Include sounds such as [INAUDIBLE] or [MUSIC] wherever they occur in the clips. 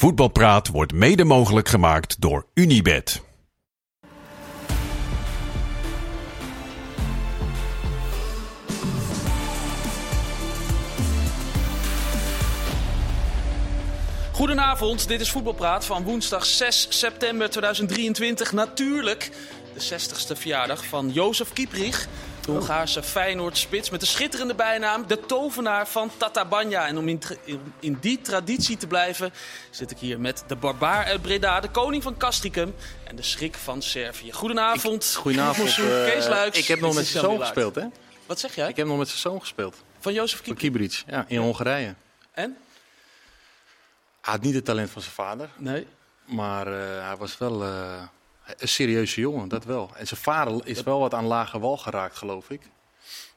Voetbalpraat wordt mede mogelijk gemaakt door Unibed. Goedenavond, dit is Voetbalpraat van woensdag 6 september 2023. Natuurlijk de 60ste verjaardag van Jozef Kieprich. De Hongaarse Feyenoord-spits met de schitterende bijnaam de tovenaar van Tatabanya. En om in, in, die traditie te blijven zit ik hier met de barbaar uit Breda, de koning van Castricum en de schrik van Servië. Goedenavond. Ik, goedenavond. Uh, Kees Luiks. Ik heb nog met zijn zoon gespeeld, hè? Wat zeg jij? Ik heb nog met zijn zoon gespeeld. Van Jozef Kiebrich, ja, in Hongarije. En? Hij had niet het talent van zijn vader. Nee. Maar uh, hij was wel uh, een serieuze jongen, dat wel. En zijn vader is wel wat aan lage wal geraakt, geloof ik.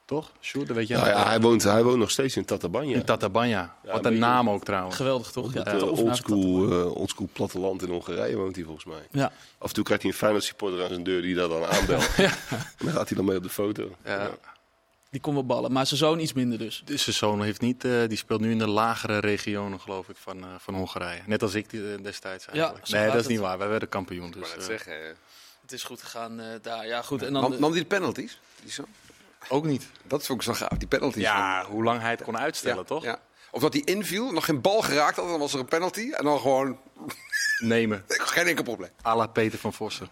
Toch? Sjoerd, dat weet je nou ja, hij, woont, hij woont nog steeds in Tatabanya. In Tatabanya. Ja, wat een naam ook trouwens. Geweldig toch? Ja, uh, oldschool, uh, oldschool platteland in Hongarije woont hij volgens mij. Ja. Af en toe krijgt hij een Feyenoord supporter aan zijn deur die dat dan aanbelt. [LAUGHS] ja. En dan gaat hij dan mee op de foto. Ja. Die kon wel ballen, maar zijn zoon iets minder dus. dus zijn zoon heeft niet, uh, die speelt nu in de lagere regionen, geloof ik, van, uh, van Hongarije. Net als ik die, uh, destijds eigenlijk. Ja, nee, dat is het. niet waar. Wij werden kampioen. Dus, maar dat zeggen. Het is goed gegaan daar. Ja, goed. En dan, nam, nam die de penalties? Die zo? Ook niet. Dat vond ik zo gaaf, die penalties. Ja, hoe lang hij het kon uitstellen, ja, toch? Ja. Of dat hij inviel, nog geen bal geraakt had, dan was er een penalty. En dan gewoon... Nemen. [LAUGHS] geen enkel probleem. A la Peter van Vossen.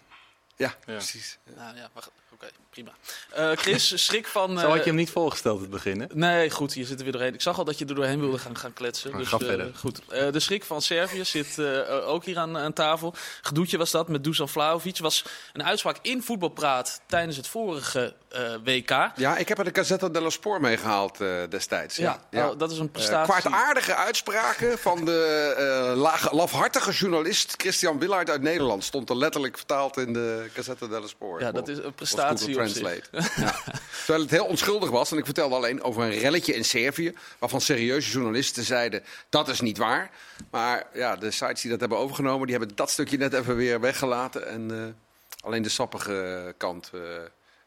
Ja, ja. precies. Nou, ja, Oké, okay, prima. Uh, Chris, [LAUGHS] schrik van... Uh, Zo had je hem niet voorgesteld het begin, hè? Nee, goed, je zit er weer doorheen. Ik zag al dat je er doorheen wilde gaan, gaan kletsen. Dus, ga uh, verder. Goed. de schrik van Servië zit ook hier aan, aan, tafel. Gedoetje was dat met Dusan Vlaovic. was een uitspraak in voetbalpraat tijdens het vorige WK. Ja, ik heb er de Gazzetta dello Sport mee gehaald destijds. Ja, ja. Oh, dat is een prestatie. kwaadaardige uitspraken van de lage, lafhartige journalist Christian Willard uit Nederland. Stond er letterlijk vertaald in de Gazzetta dello Sport. Ja, dat is een prestatie op Translate. [LAUGHS] Ja. Terwijl het heel onschuldig was. En ik vertelde alleen over een relletje in Servië. Waarvan serieuze journalisten zeiden: dat is niet waar. Maar ja, de sites die dat hebben overgenomen, die hebben dat stukje net even weer weggelaten. En uh, alleen de sappige kant. Uh,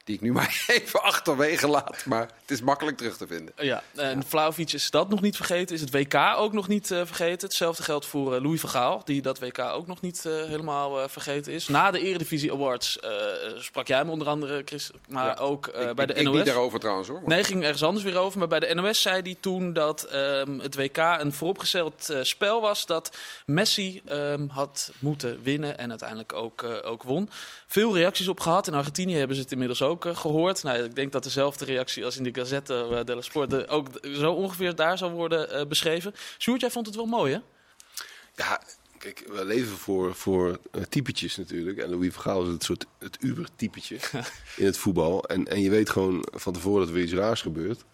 die ik nu [LAUGHS] maar even achterwege laat. Maar het is makkelijk terug te vinden. Ja, en ja. Vlaovic is dat nog niet vergeten. Is het WK ook nog niet uh, vergeten. Hetzelfde geldt voor uh, Louis van Gaal. Die dat WK ook nog niet uh, helemaal vergeten is. Na de Eredivisie Awards sprak jij hem onder andere, Chris. Maar ja. ook ik, bij de ik, NOS. Ik niet daarover trouwens hoor. Nee, ging ergens anders weer over. Maar bij de NOS zei hij toen dat um, het WK een vooropgesteld spel was. Dat Messi um, had moeten winnen. En uiteindelijk ook, ook won. Veel reacties op gehad. In Argentinië hebben ze het inmiddels ook uh, gehoord. Nou, ik denk dat dezelfde reactie als in de Gazette uh, dello Sport ook zo ongeveer daar zal worden beschreven. Sjoerd, jij vond het wel mooi, hè? Ja, kijk, we leven voor, voor typetjes natuurlijk. En Louis Vergaal is het soort het Uber-typetje [LAUGHS] in het voetbal. En, en je weet gewoon van tevoren dat er weer iets raars gebeurt.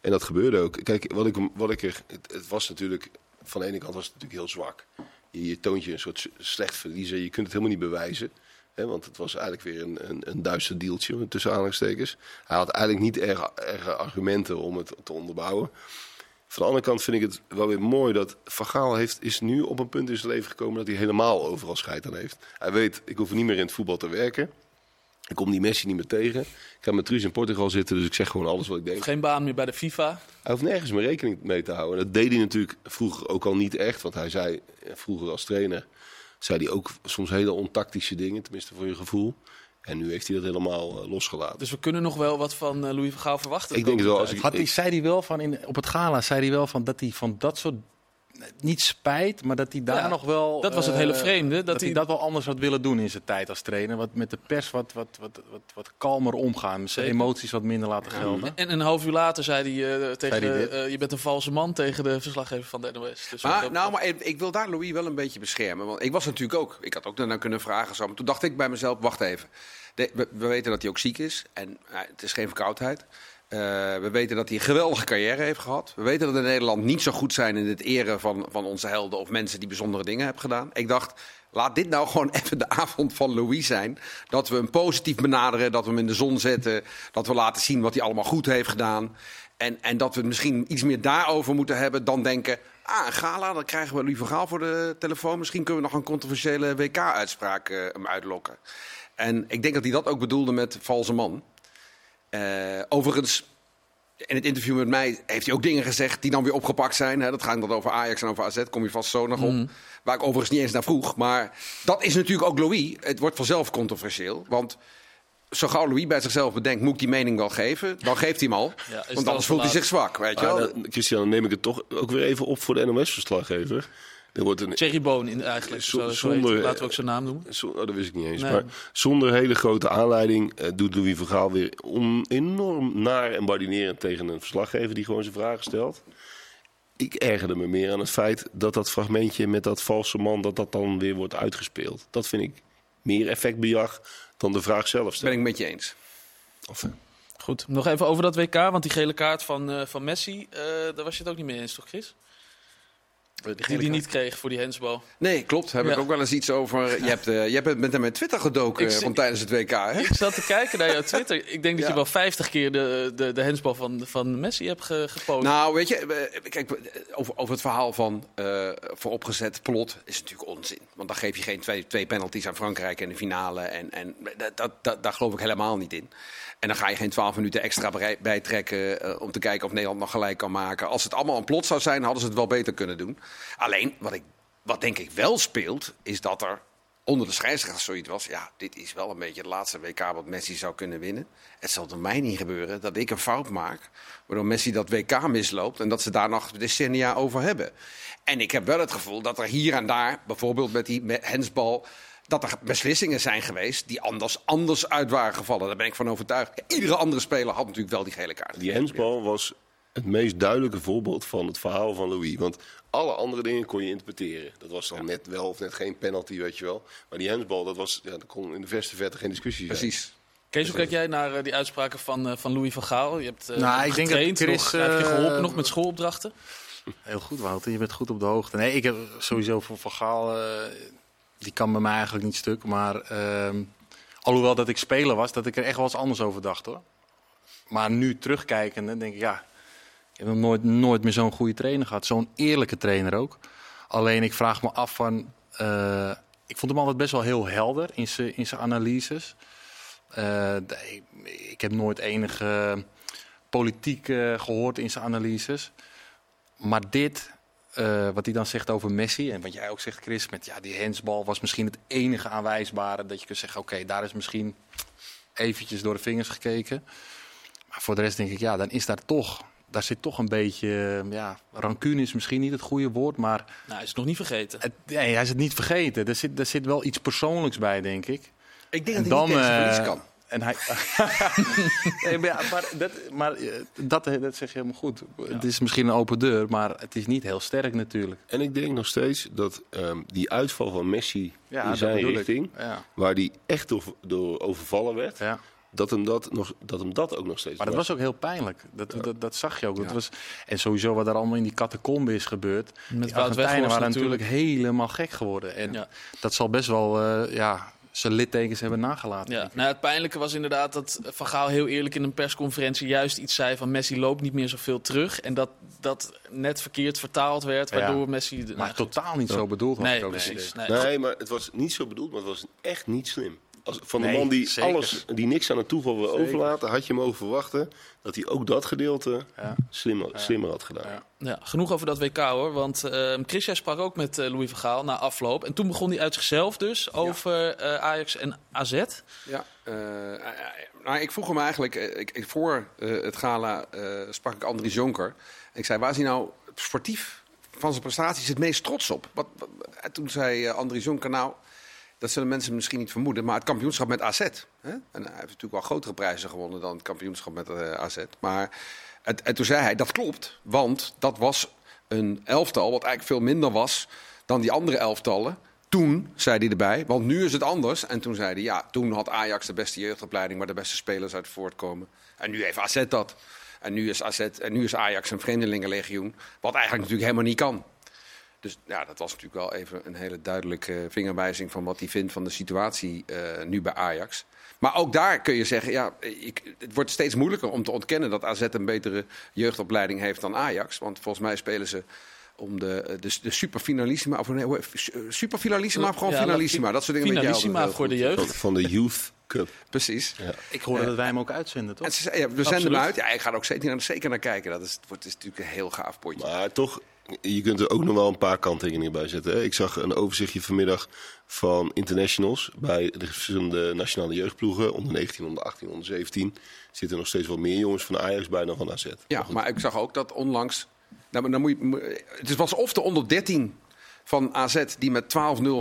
En dat gebeurde ook. Kijk, wat ik, wat ik er... Het, het was natuurlijk... Van de ene kant was het natuurlijk heel zwak. Je, je toont je een soort slecht verliezer. Je kunt het helemaal niet bewijzen. He, want het was eigenlijk weer een, een, een duister deeltje tussen aanhalingstekens. Hij had eigenlijk niet erg, erg argumenten om het te onderbouwen. Van de andere kant vind ik het wel weer mooi dat Van Gaal heeft, is nu op een punt in zijn leven gekomen dat hij helemaal overal scheid aan heeft. Hij weet, ik hoef niet meer in het voetbal te werken. Ik kom die Messi niet meer tegen. Ik ga met Truus in Portugal zitten, dus ik zeg gewoon alles wat ik denk. Geen baan meer bij de FIFA. Hij hoeft nergens meer rekening mee te houden. En dat deed hij natuurlijk vroeger ook al niet echt. Want hij zei vroeger als trainer zei hij ook soms hele ontactische dingen, tenminste voor je gevoel. En nu heeft hij dat helemaal uh, losgelaten. Dus we kunnen nog wel wat van uh, Louis van Gaal verwachten. Ik denk het wel. Als ik, Had hij, zei hij wel van in, op het gala, zei hij wel van dat hij van dat soort niet spijt, maar dat hij daar Ja, nog wel. dat was het eh, hele vreemde, dat Dat, hij- hij dat wel anders had willen doen in zijn tijd als trainer. Wat met de pers wat, wat, wat, wat, wat kalmer omgaan. Zijn emoties wat minder laten gelden. En een half uur later zei hij uh, tegen Zei de, uh, je bent een valse man tegen de verslaggever van de NOS. Dus Maar, nou, maar ik, ik wil daar Louis wel een beetje beschermen. Want ik was natuurlijk ook, ik had ook daarna kunnen vragen. Zo, maar toen dacht ik bij mezelf, wacht even. De- we, we weten dat hij ook ziek is. En het is geen verkoudheid. Eh, we weten dat hij een geweldige carrière heeft gehad. We weten dat we in Nederland niet zo goed zijn in het eren van, van onze helden of mensen die bijzondere dingen hebben gedaan. Ik dacht, laat dit nou [LAUGHS] gewoon even de avond van Louis zijn. Dat we hem positief benaderen, dat we hem in de zon zetten. Dat we laten zien wat hij allemaal goed heeft gedaan. En, en dat we het misschien iets meer daarover moeten hebben dan denken... Ah, een gala, dan krijgen we Louis Gaal voor de telefoon. Misschien kunnen we nog een controversiële WK-uitspraak eh, hem uitlokken. En ik denk dat hij dat ook bedoelde met valse man. Eh, overigens, in het interview met mij heeft hij ook dingen gezegd die dan weer opgepakt zijn. Hè. Dat gaat dan over Ajax en over AZ, kom je vast zo nog op. Waar ik overigens niet eens naar vroeg. Maar dat is natuurlijk ook Louis. Het wordt vanzelf controversieel. Want zo gauw Louis bij zichzelf bedenkt, moet ik die mening wel geven? Dan geeft hij hem al. Ja, want anders voelt hij zich zwak, weet je Ah, wel. dan- Christian, dan neem ik het toch ook weer even op voor de NOS-verslaggever. Er wordt een, Thierry Boon in, eigenlijk. Zo- Zo, zo zonder- heet- laten we ook zijn naam noemen. Zo- oh, dat wist ik niet eens. Nee. Maar zonder hele grote aanleiding eh, doet Louis van Gaal weer on- enorm naar en badinerend tegen een verslaggever die gewoon zijn vragen stelt. Ik ergerde me meer aan het feit dat dat fragmentje met dat valse man, dat dat dan weer wordt uitgespeeld. Dat vind ik meer effectbejag dan de vraag zelf ben stellen. ik met je eens. Of, eh, Goed, nog even over dat WK, want die gele kaart van, eh, van Messi, eh, daar was je het ook niet mee eens, toch Chris? Die die niet kreeg voor die hensbal. Nee, klopt. Heb Ja. ik ook wel eens iets over. Je, hebt, eh, je hebt met hem met Twitter gedoken eh, zie- van tijdens het WK, hè? Ik zat te kijken naar jouw Twitter. Ik denk dat je wel 50 keer de, de, de hensbal van, van Messi hebt ge, gepost. Nou, weet je, eh, kijk, eh, over, over het verhaal van eh vooropgezet plot is natuurlijk onzin. Want dan geef je geen twee, twee penalties aan Frankrijk in de finale. En, en dat, dat, dat, daar geloof ik helemaal niet in. En dan ga je geen 12 minuten extra bij- bijtrekken om te kijken of Nederland nog gelijk kan maken. Als het allemaal een plot zou zijn, hadden ze het wel beter kunnen doen. Alleen, wat, ik, wat denk ik wel speelt, is dat er onder de scheidsrechters zoiets was. Ja, dit is wel een beetje het laatste WK wat Messi zou kunnen winnen. Het zal er mij niet gebeuren dat ik een fout maak. Waardoor Messi dat WK misloopt. En dat ze daar nog decennia over hebben. En ik heb wel het gevoel dat er hier en daar, bijvoorbeeld met die hensbal. Dat er beslissingen zijn geweest die anders, anders uit waren gevallen. Daar ben ik van overtuigd. Iedere andere speler had natuurlijk wel die gele kaart. die hensbal was het meest duidelijke voorbeeld van het verhaal van Louis. Want alle andere dingen kon je interpreteren. Dat was dan net wel of net geen penalty, weet je wel. Maar die hensbal, dat was, ja, dat kon in de verste verte geen discussie zijn. Precies. Kees, hoe kijk jij naar eh, die uitspraken van, eh, van Louis van Gaal? Je hebt eh Nou, ik denk dat getraind, Chris, nog, heb je geholpen eh, nog met schoolopdrachten? Heel goed, Wouter. Je bent goed op de hoogte. Nee, ik heb sowieso voor Van Gaal... eh, die kan bij mij eigenlijk niet stuk. Maar ehm, alhoewel dat ik speler was, dat ik er echt wel eens anders over dacht, hoor. Maar nu terugkijkende, denk ik, ja... Ik heb nooit, nooit meer zo'n goede trainer gehad. Zo'n eerlijke trainer ook. Alleen ik vraag me af van... eh, ik vond hem altijd best wel heel helder in zijn in analyses. Eh, de- ik, ik heb nooit enige politiek eh, gehoord in zijn analyses. Maar dit, eh, wat hij dan zegt over Messi, en wat jij ook zegt, Chris, met ja, die handsbal was misschien het enige aanwijsbare dat je kunt zeggen: oké, daar is misschien eventjes door de vingers gekeken. Maar voor de rest denk ik, ja, dan is daar toch, daar zit toch een beetje, eh, ja, rancune is misschien niet het goede woord, maar Nou, hij is het nog niet vergeten. het, nee, hij is het niet vergeten. Er zit, er zit wel iets persoonlijks bij, denk ik. Ik denk En dat hij niet tegen zijn eh, kan. En hij... [LAUGHS] nee, maar, ja, maar, dat, maar eh, dat, dat zeg je helemaal goed. Het is misschien een open deur, maar het is niet heel sterk natuurlijk. En ik denk nog steeds dat ehm, die uitval van Messi Ja, in zijn richting, Ja, waar die echt door, door overvallen werd, ja. Dat, hem dat, nog, dat hem dat ook nog steeds Maar dat was ook heel pijnlijk. Dat, dat, dat zag je ook. Dat was, en sowieso wat er allemaal in die catacombe is gebeurd. Met die Argentijnen waren natuurlijk helemaal gek geworden. En Ja. dat zal best wel eh, ja, zijn littekens hebben nagelaten. Ja, nou, het pijnlijke was inderdaad dat Van Gaal heel eerlijk in een persconferentie juist iets zei van Messi loopt niet meer zoveel terug. En dat dat net verkeerd vertaald werd, waardoor Ja. Messi... Maar nou, totaal niet zo bedoeld. had Nee, ook precies. Nee. Nee, maar het was niet zo bedoeld, maar het was echt niet slim. Als, van de man die zeker. alles, die niks aan het toeval wil Zeker. overlaten, had je mogen verwachten dat hij ook dat gedeelte Ja. slimmer, slimmer had gedaan. Ja. Ja, genoeg over dat WK hoor. Want ehm Chris, jij sprak ook met eh, Louis van Gaal na afloop. En toen begon hij uit zichzelf dus over eh, Ajax en AZ. Ja, eh, nou, ik vroeg hem eigenlijk, ik, ik- voor eh, het gala eh, sprak ik Andries Jonker. Ik zei, waar is hij nou sportief van zijn prestaties het meest trots op? Wat, wat- en toen zei Andries Jonker, nou, dat zullen mensen misschien niet vermoeden, maar het kampioenschap met AZ. Hè? En hij heeft natuurlijk wel grotere prijzen gewonnen dan het kampioenschap met eh, AZ. Maar het, en toen zei hij, dat klopt, want dat was een elftal wat eigenlijk veel minder was dan die andere elftallen. Toen zei hij erbij, want nu is het anders. En toen zei hij, ja, toen had Ajax de beste jeugdopleiding... waar de beste spelers uit voortkomen. En nu heeft AZ dat. En nu is, AZ, en nu is Ajax een vreemdelingenlegioen. Wat eigenlijk natuurlijk helemaal niet kan. Dus ja, dat was natuurlijk wel even een hele duidelijke vingerwijzing... van wat hij vindt van de situatie eh, nu bij Ajax. Maar ook daar kun je zeggen, ja, ik, het wordt steeds moeilijker om te ontkennen... dat AZ een betere jeugdopleiding heeft dan Ajax. Want volgens mij spelen ze om de, de, de superfinalissima, of nee, hoe- eh, superfinalissima of gewoon Ja, finalissima. Dat soort dingen Finalissima heel voor de jeugd. Van, van de Youth Cup. Precies. Ik hoorde dat wij hem ook uitzenden, toch? En ze ja, we zenden hem uit. Ja, ik ga er ook zeker, zeker naar kijken. Dat is, het wordt, is natuurlijk een heel gaaf potje. Maar toch, je kunt er ook nog wel een paar kanttekeningen bij zetten. Hè? Ik zag een overzichtje vanmiddag van internationals bij de verschillende nationale jeugdploegen. Onder 19, onder 18, onder 17. Zitten nog steeds wel meer jongens van Ajax bij dan van AZ. Ja, maar ik zag ook dat onlangs. Nou, maar dan moet je, het was of de onder 13 van AZ die met 12-0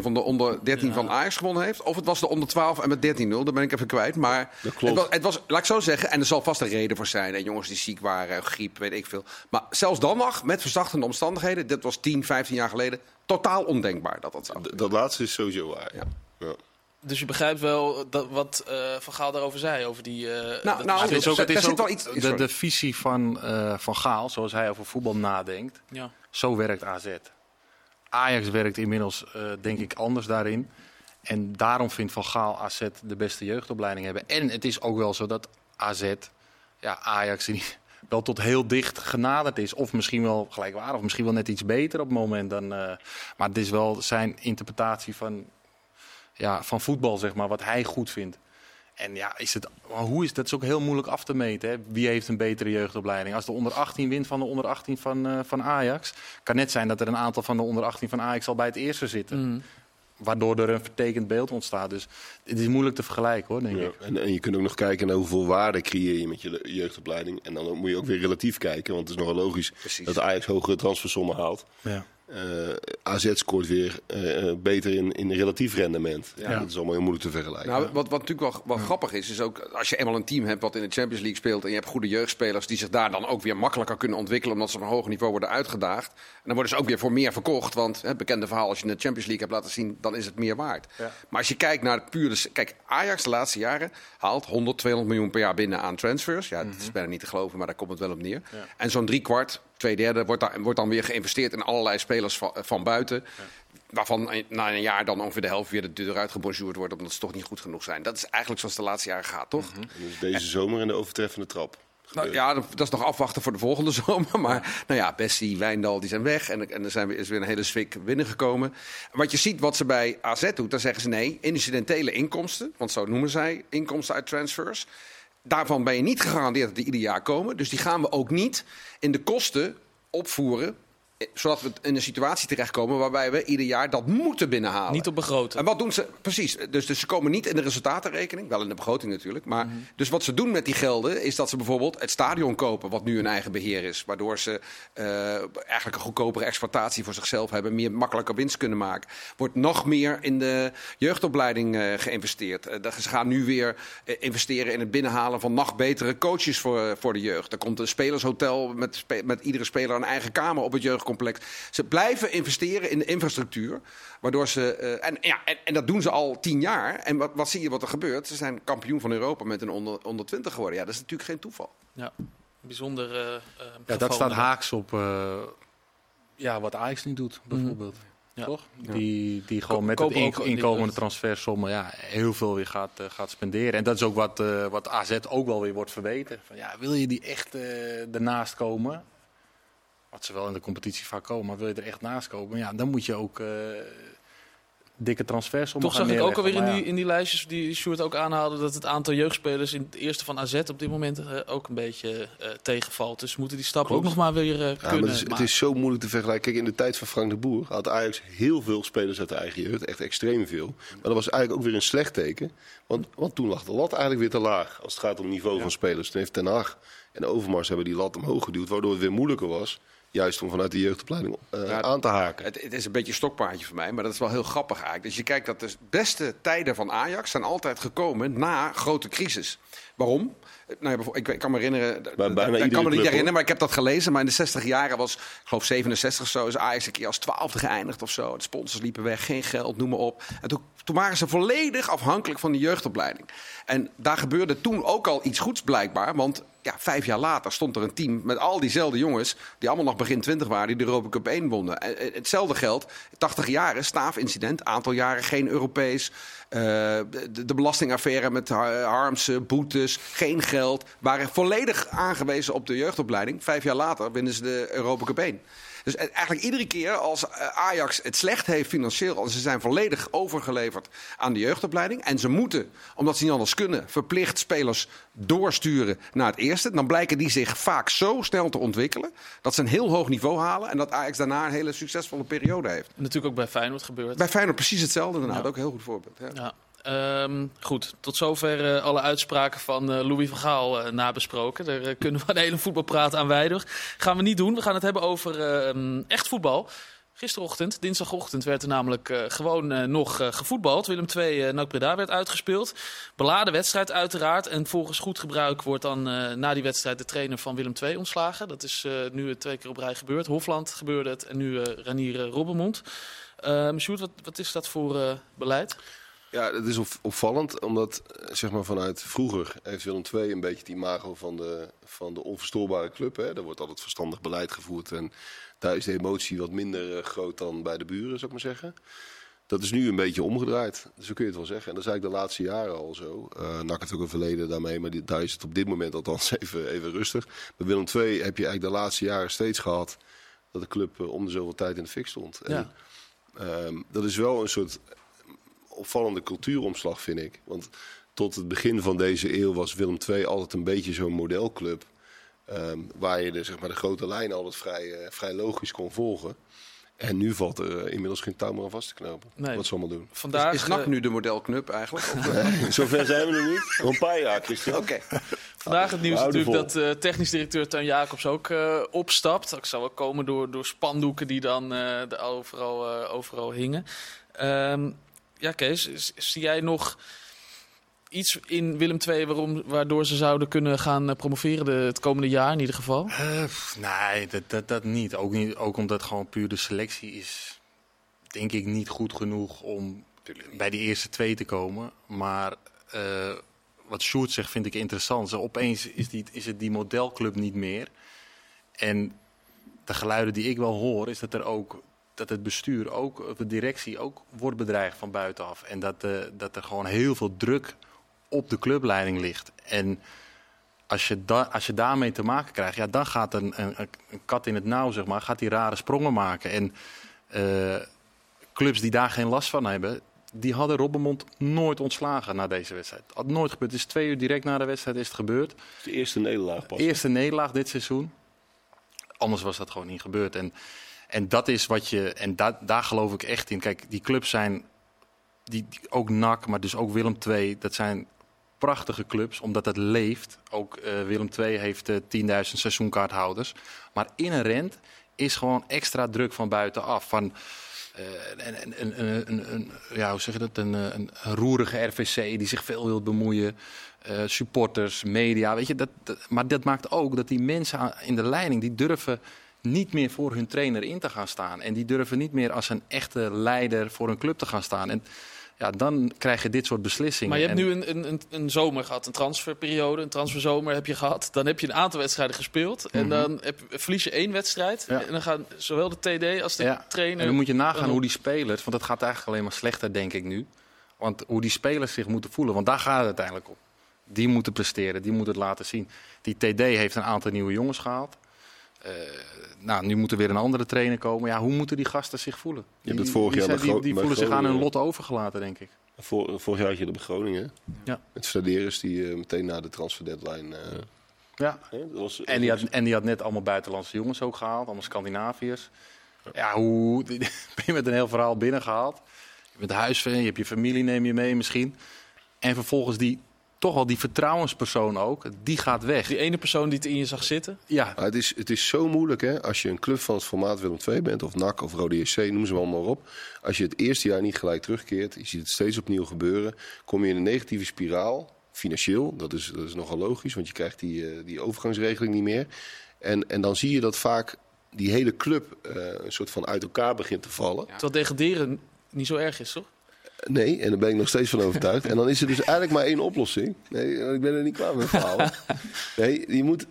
van de onder 13 van Ajax gewonnen heeft. Of het was de onder 12 en met 13-0. Daar ben ik even kwijt. Maar Dat klopt. Het, was, het was, laat ik zo zeggen, en er zal vast een reden voor zijn. En jongens die ziek waren, griep, weet ik veel. Maar zelfs dan nog, met verzachtende omstandigheden. Dit was 10, 15 jaar geleden. Totaal ondenkbaar dat dat zou. D- dat laatste is sowieso waar. Ja. Ja. Dus je begrijpt wel dat, wat eh, Van Gaal daarover zei. Over die, eh, dat nou, Het verschil. is ook, het Daar is zit ook wel iets- de, visie van, eh, van Gaal, zoals hij over voetbal nadenkt. ja. Zo werkt AZ. Ajax werkt inmiddels, eh, denk ik, anders daarin. En daarom vindt Van Gaal AZ de beste jeugdopleiding hebben. En het is ook wel zo dat AZ, ja, Ajax wel tot heel dicht genaderd is. Of misschien wel gelijkwaardig, of misschien wel net iets beter op het moment. Dan, eh, maar het is wel zijn interpretatie van, ja, van voetbal, zeg maar, wat hij goed vindt. En ja, is het, maar hoe is dat is ook heel moeilijk af te meten. Hè? Wie heeft een betere jeugdopleiding? Als de onder 18 wint van de onder 18 van, eh, van Ajax, kan net zijn dat er een aantal van de onder 18 van Ajax al bij het eerste zitten. Mhm. Waardoor er een vertekend beeld ontstaat. Dus het is moeilijk te vergelijken hoor, denk Ja, ik. en, en je kunt ook nog kijken naar hoeveel waarde creëer je met je le- jeugdopleiding. En dan moet je ook weer relatief kijken, want het is nogal logisch Precies. dat Ajax hogere transfersommen haalt. Ja. Eh, AZ scoort weer eh, eh, beter in, in relatief rendement. Ja, Ja. Dat is allemaal heel moeilijk te vergelijken. Nou, wat, wat natuurlijk wel, wel grappig is, is ook als je eenmaal een team hebt wat in de Champions League speelt en je hebt goede jeugdspelers die zich daar dan ook weer makkelijker kunnen ontwikkelen omdat ze op een hoger niveau worden uitgedaagd. En dan worden ze ook weer voor meer verkocht, want het bekende verhaal als je in de Champions League hebt laten zien, dan is het meer waard. Ja. Maar als je kijkt naar het pure, kijk Ajax de laatste jaren haalt 100, 200 miljoen per jaar binnen aan transfers. Ja, dat is bijna niet te geloven, maar daar komt het wel op neer. En zo'n driekwart, twee derde wordt, daar, wordt dan weer geïnvesteerd in allerlei spelers van, van buiten. Waarvan na een jaar dan ongeveer de helft weer de deur uitgebonjourd wordt, omdat ze toch niet goed genoeg zijn. Dat is eigenlijk zoals de laatste jaren gaat, toch? Dus deze zomer in de overtreffende trap. Nou, ja, dat is nog afwachten voor de volgende [LAUGHS] zomer. Maar nou ja, Bessie, Wijndal, die zijn weg. En, en er zijn is weer een hele zwik binnengekomen. Wat je ziet wat ze bij AZ doet, dan zeggen ze nee, incidentele inkomsten. Want zo noemen zij inkomsten uit transfers. Daarvan ben je niet gegarandeerd dat die ieder jaar komen. Dus die gaan we ook niet in de kosten opvoeren. Zodat we in een situatie terechtkomen waarbij we ieder jaar dat moeten binnenhalen. Niet op begroten. En wat doen ze? Precies. Dus, dus ze komen niet in de resultatenrekening. Wel in de begroting natuurlijk. Maar Mhm. dus wat ze doen met die gelden is dat ze bijvoorbeeld het stadion kopen, wat nu hun eigen beheer is. Waardoor ze eh, eigenlijk een goedkopere exploitatie voor zichzelf hebben. Meer makkelijker winst kunnen maken. Wordt nog meer in de jeugdopleiding eh, geïnvesteerd. Eh, ze gaan nu weer investeren in het binnenhalen van nog betere coaches voor, voor de jeugd. Er komt een spelershotel met, met iedere speler een eigen kamer op het jeugdcomplex. Ze blijven investeren in de infrastructuur. Waardoor ze, eh, en, ja, en, en dat doen ze al tien jaar. En wat, wat zie je wat er gebeurt? Ze zijn kampioen van Europa met een onder, onder 20 geworden. Ja, dat is natuurlijk geen toeval. Ja, bijzonder. eh, eh, Ja, dat staat haaks op eh, ja, wat Ajax nu doet, bijvoorbeeld. Ja. Toch? Die, die gewoon Ko- met het ink- inkomende transfersommen ja, heel veel weer gaat, gaat spenderen. En dat is ook wat, eh, wat AZ ook wel weer wordt verweten. Van, ja, wil je die echt eh, ernaast komen? Wat ze wel in de competitie vaak komen, maar wil je er echt naast komen? Ja, dan moet je ook eh, dikke transfersommen Toch gaan zag ik ook alweer in die, in die lijstjes die Sjoerd ook aanhaalde... dat het aantal jeugdspelers in het eerste van AZ op dit moment eh, ook een beetje eh, tegenvalt. Dus moeten die stap Klopt. ook nog maar weer Ja, maar kunnen het, is, het is zo moeilijk te vergelijken. Kijk, in de tijd van Frank de Boer had Ajax heel veel spelers uit de eigen jeugd. Echt extreem veel. Maar dat was eigenlijk ook weer een slecht teken. Want, want toen lag de lat eigenlijk weer te laag. Als het gaat om niveau van spelers. Toen heeft Ten Hag en Overmars hebben die lat omhoog geduwd. Waardoor het weer moeilijker was. Juist om vanuit de jeugdopleiding eh, Ja, aan te haken. Het, het is een beetje een stokpaardje voor mij, maar dat is wel heel grappig eigenlijk. Dus je kijkt dat de beste tijden van Ajax zijn altijd gekomen na grote crisis. Waarom? Nou ja, ik, ik kan me herinneren, bijna ik kan me niet herinneren, maar ik heb dat gelezen. Maar in de 60 jaren was, ik geloof 67 of zo, is Ajax een keer als twaalfde geëindigd of zo. De sponsors liepen weg, geen geld, noem maar op. En toen, toen waren ze volledig afhankelijk van de jeugdopleiding. En daar gebeurde toen ook al iets goeds blijkbaar, want ja, vijf jaar later stond er een team met al diezelfde jongens, die allemaal nog begin 20 waren, die de Europa Cup 1 wonnen. En, en hetzelfde geldt, 80 jaren, staafincident, aantal jaren geen Europees. eh, de, de belastingaffaire met Har- Harmsen, boetes, geen geld. Waren volledig aangewezen op de jeugdopleiding. Vijf jaar later winnen ze de Europa Cup 1. Dus eigenlijk iedere keer als eh, Ajax het slecht heeft financieel... en ze zijn volledig overgeleverd aan de jeugdopleiding... en ze moeten, omdat ze niet anders kunnen... verplicht spelers doorsturen naar het eerste... dan blijken die zich vaak zo snel te ontwikkelen... dat ze een heel hoog niveau halen... en dat Ajax daarna een hele succesvolle periode heeft. Natuurlijk ook bij Feyenoord gebeurd. Bij Feyenoord precies hetzelfde inderdaad. Ja. Ook een heel goed voorbeeld. Ja. Ja. Ehm, goed, tot zover eh, alle uitspraken van eh, Louis van Gaal eh, nabesproken. Daar kunnen we [LAUGHS] een hele voetbalpraat aan wijden. Gaan we niet doen. We gaan het hebben over ehm, echt voetbal. Gisterochtend, dinsdagochtend, werd er namelijk gewoon nog gevoetbald. Willem II, NAC Breda werd uitgespeeld. Beladen wedstrijd uiteraard. En volgens goed gebruik wordt dan na die wedstrijd de trainer van Willem II ontslagen. Dat is nu twee keer op rij gebeurd. Hofland gebeurde het en nu Ranier eh, Robbermond. Sjoerd, wat, wat is dat voor beleid? Ja, het is op- opvallend, omdat eh, zeg maar, vanuit vroeger heeft Willem II een beetje het imago van de, van de onverstoorbare club. Hè. Er wordt altijd verstandig beleid gevoerd en daar is de emotie wat minder eh, groot dan bij de buren, zou ik maar zeggen. Dat is nu een beetje omgedraaid, zo kun je het wel zeggen. En dat is eigenlijk de laatste jaren al zo. Uh, NAC heeft ook een verleden daarmee, maar die, daar is het op dit moment althans [LAUGHS] even, even rustig. Bij Willem II heb je eigenlijk de laatste jaren steeds gehad dat de club om de zoveel tijd in de fik stond. En, Ja. ehm, dat is wel een soort opvallende cultuuromslag, vind ik. Want tot het begin van deze eeuw was Willem II altijd een beetje zo'n modelclub. ehm, waar je de, zeg maar, de grote lijnen altijd vrij, eh, vrij logisch kon volgen. En nu valt er eh, inmiddels geen touw meer aan vast te knopen. Nee. Wat ze allemaal doen. Vandaag, Is NAC eh, nu de modelknup eigenlijk? Of, eh, [LAUGHS] Zover zijn we nog niet. Nog een paar jaar, Christian. Oké. Vandaag het nieuws natuurlijk dat eh, technisch directeur Tuin Jacobs ook eh, opstapt. Dat zou wel komen door, door spandoeken die dan eh, er overal, eh, overal hingen. Ehm, ja, Kees, zie jij nog iets in Willem II waarom, waardoor ze zouden kunnen gaan eh, promoveren de, het komende jaar in ieder geval? Eh, pff, nee, dat, dat, dat niet. Ook niet. Ook omdat gewoon puur de selectie is, denk ik, niet goed genoeg om bij die eerste twee te komen. Maar eh, wat Sjoerd zegt vind ik interessant. Zo, opeens is, die, is het die modelclub niet meer. En de geluiden die ik wel hoor, is dat er ook dat het bestuur ook, of de directie ook wordt bedreigd van buitenaf. En dat, eh, dat er gewoon heel veel druk op de clubleiding ligt. En als je, da als je daarmee te maken krijgt, ja, dan gaat een, een, een kat in het nauw, zeg maar, gaat die rare sprongen maken. En eh, clubs die daar geen last van hebben, die hadden Robbermond nooit ontslagen na deze wedstrijd. Had nooit gebeurd. Het is twee uur direct na de wedstrijd is het gebeurd. De eerste nederlaag pas. Eerste nederlaag dit seizoen. Anders was dat gewoon niet gebeurd. En, en dat is wat je. En da daar geloof ik echt in. Kijk, die clubs zijn. Die, ook NAC, maar dus ook Willem II. Dat zijn prachtige clubs, omdat het leeft. Ook eh, Willem II heeft eh 10.000 seizoenkaarthouders. Maar inherent is gewoon extra druk van buitenaf. Van, eh, een, een, een, een, ja, hoe zeg je dat? Een, eh, een, roerige RVC die zich veel wil bemoeien. Eh, supporters, media, weet je. Dat, dat- maar dat maakt ook dat die mensen in de leiding, die durven niet meer voor hun trainer in te gaan staan. En die durven niet meer als een echte leider voor een club te gaan staan. En ja, dan krijg je dit soort beslissingen. Maar je hebt nu een, een, een, een zomer gehad, een transferperiode, een transferzomer heb je gehad. Dan heb je een aantal wedstrijden gespeeld. En dan heb, verlies je één wedstrijd. Ja. En dan gaan zowel de TD als de Ja, trainer... En dan moet je nagaan hoe die spelers, want dat gaat eigenlijk alleen maar slechter, denk ik nu. Want hoe die spelers zich moeten voelen, want daar gaat het uiteindelijk om. Die moeten presteren, die moeten het laten zien. Die TD heeft een aantal nieuwe jongens gehaald. Eh, nou, nu moet er weer een andere trainer komen. Ja, hoe moeten die gasten zich voelen? Je hebt Die- het vorig die, jaar die, die voelen zich aan hun lot overgelaten, denk ik. Vor, vorig jaar had je dat bij Groningen. Ja. Met Vladeris die eh, meteen na de transfer deadline... eh, Ja. hè, dat was, En die, had, en die had net allemaal buitenlandse jongens ook gehaald, allemaal Scandinaviërs. Ja, hoe [LAUGHS] ben je met een heel verhaal binnengehaald? Je bent huisvriend, je hebt je familie, neem je mee misschien. En vervolgens die, toch wel die vertrouwenspersoon ook, die gaat weg. Die ene persoon die het in je zag zitten. Ja, Maar het, is, het is zo moeilijk hè, als je een club van het formaat Willem II bent, of NAC of Rode JC, noem ze allemaal maar op. Als je het eerste jaar niet gelijk terugkeert, je ziet het steeds opnieuw gebeuren, kom je in een negatieve spiraal. Financieel, dat is, dat is nogal logisch, want je krijgt die, eh, die overgangsregeling niet meer. En, en dan zie je dat vaak die hele club eh, een soort van uit elkaar begint te vallen. Terwijl degraderen niet zo erg is, toch? Nee, en daar ben ik nog steeds van overtuigd. En dan is er dus eigenlijk maar één oplossing. Nee, ik ben er niet klaar met verhalen. [LAUGHS] Nee, je moet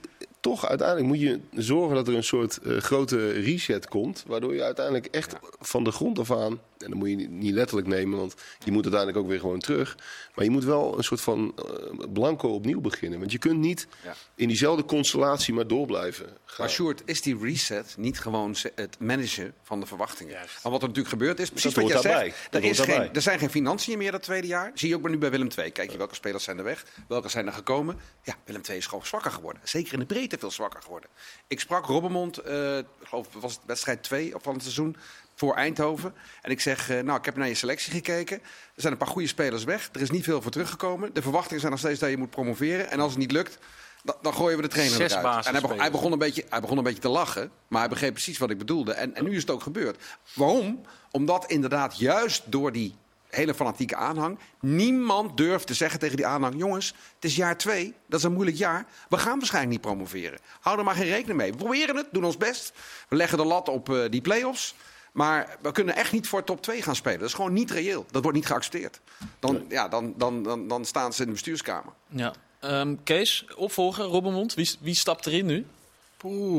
toch uiteindelijk moet je zorgen dat er een soort eh, grote reset komt. Waardoor je uiteindelijk echt van de grond af aan. En dan moet je niet- letterlijk nemen, want je moet uiteindelijk ook weer gewoon terug. Maar je moet wel een soort van eh, blanco opnieuw beginnen. Want je kunt niet Ja. in diezelfde constellatie maar door blijven gaan. Maar Sjoerd, is die reset niet gewoon het managen van de verwachtingen? Juist. Want wat er natuurlijk gebeurt is, precies Dat wat jij zegt, er, is geen, er zijn geen financiën meer dat tweede jaar. Zie je ook maar nu bij Willem II. Kijk je welke spelers zijn er weg, welke zijn er gekomen. Ja, Willem II is gewoon zwakker geworden. Zeker in de breedte veel zwakker geworden. Ik sprak Robbermond, ik geloof was het wedstrijd 2 van het seizoen, voor Eindhoven. En ik zeg, eh, nou, ik heb naar je selectie gekeken. Er zijn een paar goede spelers weg. Er is niet veel voor teruggekomen. De verwachtingen zijn nog steeds dat je moet promoveren. En als het niet lukt, dan, dan gooien we de trainer Zes eruit. En hij begon, hij, begon een beetje, hij begon een beetje te lachen. Maar hij begreep precies wat ik bedoelde. En, en nu is het ook gebeurd. Waarom? Omdat inderdaad juist door die hele fanatieke aanhang... niemand durft te zeggen tegen die aanhang... jongens, het is jaar twee, dat is een moeilijk jaar. We gaan waarschijnlijk niet promoveren. Hou er maar geen rekening mee. We proberen het, doen ons best. We leggen de lat op eh, die play-offs. Maar we kunnen echt niet voor top 2 gaan spelen. Dat is gewoon niet reëel. Dat wordt niet geaccepteerd. Dan, ja, dan, dan, dan, dan staan ze in de bestuurskamer. Ja. Ehm, Kees, opvolger, Robbermond. Wie, wie stapt erin nu?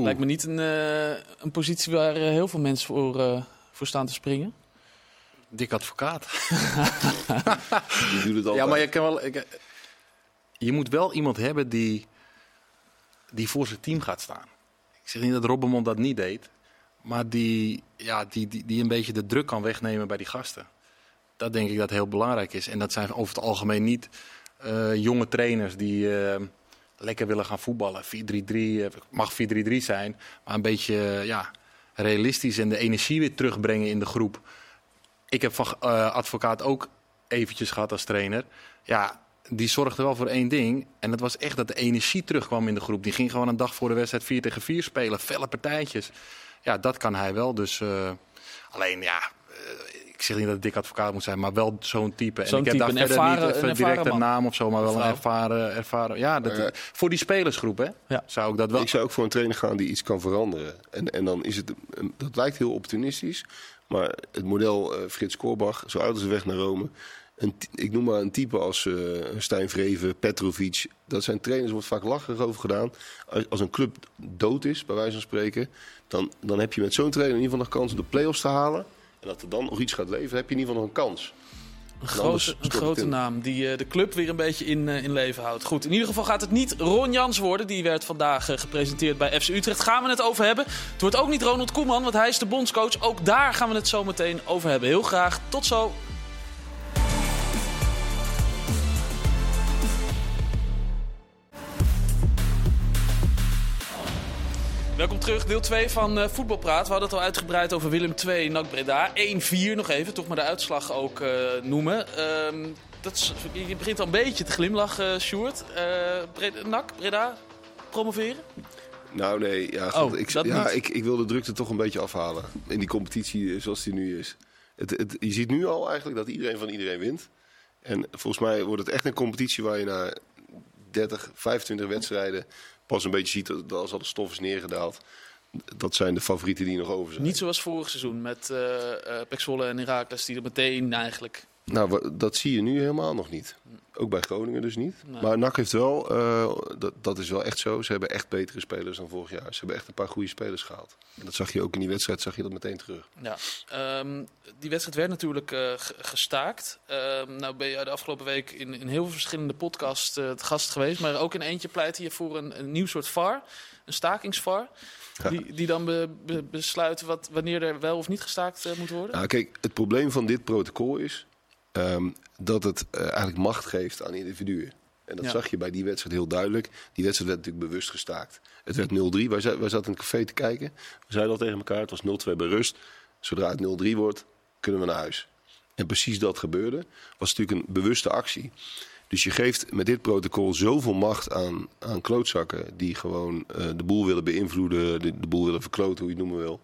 Lijkt me niet een, eh, een positie waar eh, heel veel mensen voor, voor staan te springen. Dik advocaat. [LAUGHS] Je doet het altijd. Ja, maar je, kan wel, ik- je moet wel iemand hebben die, die voor zijn team gaat staan. Ik zeg niet dat Robbermond dat niet deed. Maar die, ja, die, die, die een beetje de druk kan wegnemen bij die gasten. Dat denk ik dat heel belangrijk is. En dat zijn over het algemeen niet eh, jonge trainers die eh, lekker willen gaan voetballen. 4-3-3 eh, mag 4-3-3 zijn. Maar een beetje eh, ja, realistisch en de energie weer terugbrengen in de groep. Ik heb van eh, advocaat ook eventjes gehad als trainer. Ja, die zorgde wel voor één ding. En dat was echt dat de energie terugkwam in de groep. Die ging gewoon een dag voor de wedstrijd 4 tegen 4 spelen. Felle partijtjes. Ja, dat kan hij wel. Dus eh, alleen ja. eh, ik zeg niet dat het dik advocaat moet zijn, maar wel zo'n type. En Zo'n ik heb type, daar een verder ervaren- niet even een direct een naam of zo, maar wel een ervaren, ervaren. Ja, dat, voor die spelersgroep, hè? Ja. Zou ik dat wel. Ik zou ook voor een trainer gaan die iets kan veranderen. En, en dan is het, dat lijkt heel opportunistisch. Maar het model eh, Frits Korbach, zo uit als de weg naar Rome. Een, ik noem maar een type als eh Stijn Vreven, Petrovic. Dat zijn trainers, wordt vaak lacherig over gedaan. Als, als een club dood is, bij wijze van spreken. Dan, dan heb je met zo'n trainer in ieder geval nog kans om de play-offs te halen. En dat er dan nog iets gaat leven, heb je in ieder geval nog een kans. Een grote, een grote naam die eh, de club weer een beetje in, eh, in leven houdt. Goed, in ieder geval gaat het niet Ron Jans worden. Die werd vandaag eh, gepresenteerd bij FC Utrecht. Gaan we het over hebben. Het wordt ook niet Ronald Koeman, want hij is de bondscoach. Ook daar gaan we het zo meteen over hebben. Heel graag. Tot zo. Welkom terug, deel 2 van eh, Voetbalpraat. We hadden het al uitgebreid over Willem 2, NAC Breda. 1-4 nog even, toch maar de uitslag ook eh, noemen. Ehm, dat is, je begint al een beetje te glimlachen, uh, Sjoerd. Eh, Breda, NAC, Breda, promoveren? Nou nee, ja, God, Oh, ik, dat ja, ik, ik wil de drukte toch een beetje afhalen. In die competitie eh, zoals die nu is. Het, het, je ziet nu al eigenlijk dat iedereen van iedereen wint. En volgens mij wordt het echt een competitie waar je na 30, 25 wedstrijden pas een beetje ziet dat, als al de stof is neergedaald. Dat zijn de favorieten die nog over zijn. Niet zoals vorig seizoen met eh eh Pek Zwolle en Heracles die er meteen eigenlijk... Nou, dat zie je nu helemaal nog niet. Ook bij Groningen dus niet. Nee. Maar NAC heeft wel, eh, dat, dat is wel echt zo. Ze hebben echt betere spelers dan vorig jaar. Ze hebben echt een paar goede spelers gehaald. En dat zag je ook in die wedstrijd, zag je dat meteen terug. Ja, ehm, die wedstrijd werd natuurlijk eh, ge- gestaakt. Ehm, nou ben je de afgelopen week in, in heel veel verschillende podcasts eh, te gast geweest. Maar ook in eentje pleit je voor een, een nieuw soort VAR. Een stakingsVAR. Ja. Die, die dan be- be- besluit wat, wanneer er wel of niet gestaakt eh, moet worden. Nou, kijk, het probleem van dit protocol is ehm, dat het eh, eigenlijk macht geeft aan individuen. En dat Ja. zag je bij die wedstrijd heel duidelijk. Die wedstrijd werd natuurlijk bewust gestaakt. Het werd 0-3. Wij, za- wij zaten in het café te kijken. We zeiden al tegen elkaar, het was 0-2 bij rust. Zodra het 0-3 wordt, kunnen we naar huis. En precies dat gebeurde. Was natuurlijk een bewuste actie. Dus je geeft met dit protocol zoveel macht aan, aan klootzakken... die gewoon eh, de boel willen beïnvloeden, de, boel willen verkloten, hoe je het noemen wil...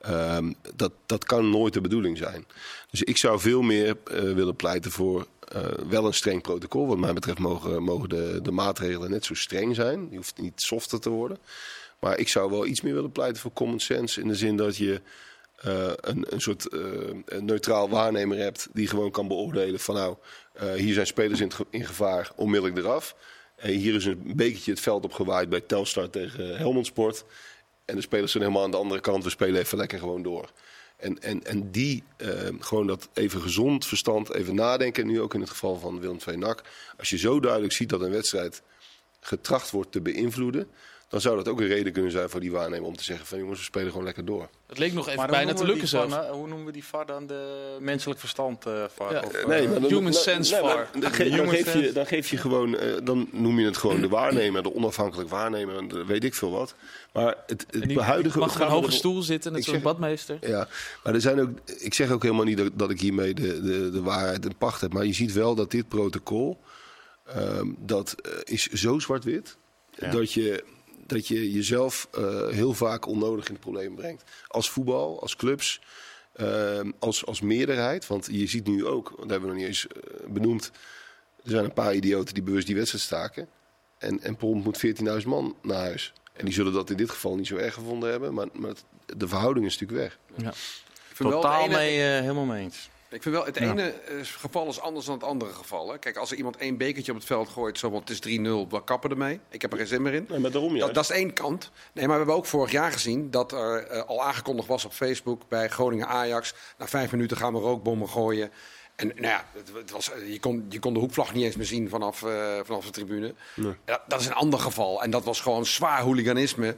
Ehm, dat, dat kan nooit de bedoeling zijn. Dus ik zou veel meer eh, willen pleiten voor eh, wel een streng protocol. Wat mij betreft mogen, mogen de, de maatregelen net zo streng zijn. Je hoeft niet softer te worden. Maar ik zou wel iets meer willen pleiten voor common sense. In de zin dat je eh, een, soort eh, een neutraal waarnemer hebt. die gewoon kan beoordelen van nou, eh, hier zijn spelers in, in gevaar, onmiddellijk eraf. En hier is een bekertje het veld op gewaaid bij Telstar tegen Helmond Sport. En de spelers zijn helemaal aan de andere kant. We spelen even lekker gewoon door. En, en, en die, gewoon dat even gezond verstand, even nadenken. Nu ook in het geval van Willem II NAC. Als je zo duidelijk ziet dat een wedstrijd getracht wordt te beïnvloeden. Dan zou dat ook een reden kunnen zijn voor die waarnemer om te zeggen van jongens, we spelen gewoon lekker door. Het leek nog even Maar bijna te lukken zelfs. VAR nou? Hoe noemen we die VAR dan de menselijk verstand eh VAR? Ja. Of, eh, Nee, maar dan, Human dan- sense nee, maar VAR. Dan, ge- dan Human geef je, dan geef je gewoon, eh, dan noem je het gewoon de waarnemer, de onafhankelijk waarnemer, en de- weet ik veel wat. Maar het, het En die huidige mag op een hoge stoel zitten, net zeg- badmeester. Ja, maar er zijn ook. Ik zeg ook helemaal niet dat, dat ik hiermee de, de, de waarheid in pacht heb. Maar je ziet wel dat dit protocol. ehm, dat eh, is zo zwart-wit. Ja. Dat, je, dat je jezelf eh, heel vaak onnodig in het probleem brengt. Als voetbal, als clubs, ehm, als, als meerderheid. Want je ziet nu ook, dat hebben we nog niet eens eh, benoemd. Er zijn een paar idioten die bewust die wedstrijd staken. En, en prompt moet 14.000 man naar huis. En die zullen dat in dit geval niet zo erg gevonden hebben. Maar, maar het- de verhouding is natuurlijk weg. Ik vind wel Totaal mee, eh, helemaal mee eens. Ik vind wel, het ene eh, geval is anders dan het andere geval. Hè. Kijk, als er iemand één bekertje op het veld gooit, zo, want het is 3-0, we kappen ermee. Ik heb er geen zin meer in. Nee, maar daarom Dat, dat is één kant. Nee, maar we hebben ook vorig jaar gezien dat er eh, al aangekondigd was op Facebook bij Groningen Ajax. Na vijf minuten gaan we rookbommen gooien. En nou ja, het, het was, eh, je, kon, je kon de hoekvlag niet eens meer zien vanaf, eh, vanaf de tribune. Ja, dat is een ander geval. En dat was gewoon zwaar hooliganisme.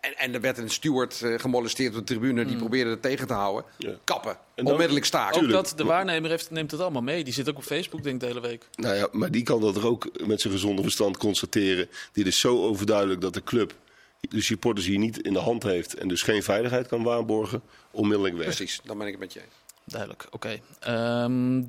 En, en er werd een steward eh, gemolesteerd op de tribune. Die probeerde het tegen te houden. Ja. Kappen. En dan- Onmiddellijk staken. Ook dat, de waarnemer heeft, neemt het allemaal mee. Die zit ook op Facebook, denk ik, de hele week. Nou ja, maar die kan dat er ook met zijn gezonde verstand constateren. Dit is zo overduidelijk dat de club de supporters hier niet in de hand heeft en dus geen veiligheid kan waarborgen. Onmiddellijk weg. Precies, dan ben ik het met je eens. Duidelijk, oké. Ehm,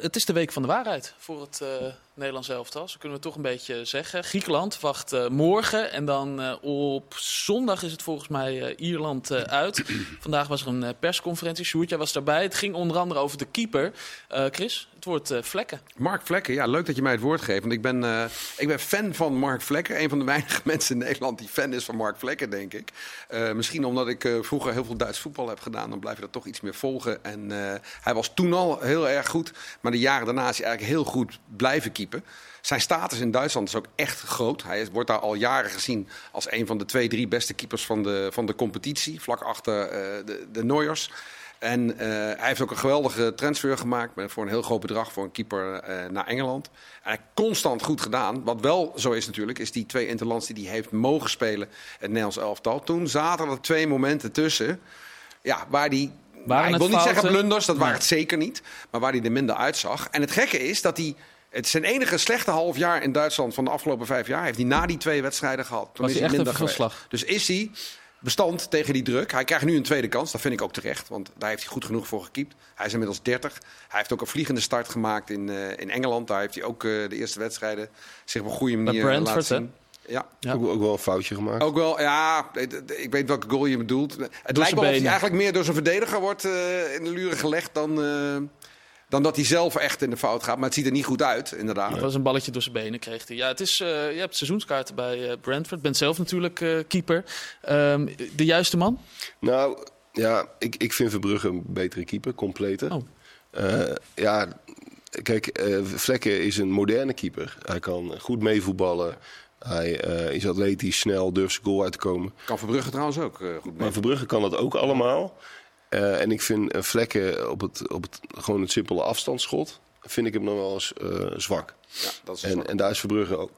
het is de week van de waarheid voor het eh, Nederlands elftal. Zo kunnen we toch een beetje zeggen. Griekenland wacht eh, morgen. En dan eh, op zondag is het volgens mij eh, Ierland uit. [CLEARS THROAT] Vandaag was er een persconferentie. Sjoerd, was daarbij. Het ging onder andere over de keeper. Chris, het wordt vlekken. Mark Vlekken, ja, leuk dat je mij het woord geeft. Want ik ben, ik ben fan van Mark Vlekken. Een van de [LAUGHS] weinige mensen in Nederland die fan is van Mark Vlekken, denk ik. Misschien omdat ik vroeger heel veel Duits voetbal heb gedaan. Dan blijf je dat toch iets meer volgen. En hij was toen al heel erg goed. Maar de jaren daarna is hij eigenlijk heel goed blijven Zijn status in Duitsland is ook echt groot. Hij wordt daar al jaren gezien als een van de twee, drie beste keepers van de, van de competitie. Vlak achter eh, de, de Neuers. En eh, hij heeft ook een geweldige transfer gemaakt met, voor een heel groot bedrag voor een keeper eh, naar Engeland. En hij constant goed gedaan. Wat wel zo is natuurlijk, is die twee interlands die hij heeft mogen spelen, het Nederlands elftal. Toen zaten er twee momenten tussen, ja, waar die... Waren nou, ik wil niet zeggen blunders, dat waren Nee. het zeker niet. Maar waar hij er minder uitzag. En het gekke is dat hij... Het zijn enige slechte half jaar in Duitsland van de afgelopen vijf jaar. Heeft hij na die twee wedstrijden gehad. Toen Was is hij echt minder een verslag? Dus is hij bestand tegen die druk. Hij krijgt nu een tweede kans. Dat vind ik ook terecht. Want daar heeft hij goed genoeg voor gekiept. Hij is inmiddels 30. Hij heeft ook een vliegende start gemaat in, eh, in Engeland. Daar heeft hij ook eh, de eerste wedstrijden zich op een goede manier eh, Brentford, laten zien. Ja, Ja. Ook, ook wel een foutje gemaakt. ook wel. Ja, ik- weet welke goal je bedoelt. Het lijkt wel of hij eigenlijk meer door zijn verdediger wordt eh, in de luren gelegd dan, eh, dan dat hij zelf echt in de fout gaat. Maar het ziet er niet goed uit, inderdaad. Het was een balletje door zijn benen, kreeg hij. Ja, het is, eh, je hebt seizoenskaarten bij eh, Brentford. Bent zelf natuurlijk eh, keeper. Ehm, de juiste man? Nou, ja, ik, ik vind Verbrugge een betere keeper, completer. Oh. Eh, ja, kijk, eh Vlekken is een moderne keeper. Hij kan goed meevoetballen. Hij eh, is atletisch, snel, durft zijn goal uit te komen. Kan Verbrugge trouwens ook eh, goed mee. Maar Verbrugge kan dat ook allemaal. Eh, en ik vind eh, Vlekken op het, op het gewoon het simpele afstandsschot... vind ik hem nog wel eens eh, zwak. Ja, dat is En, zwak. en daar is Verbrugge ook,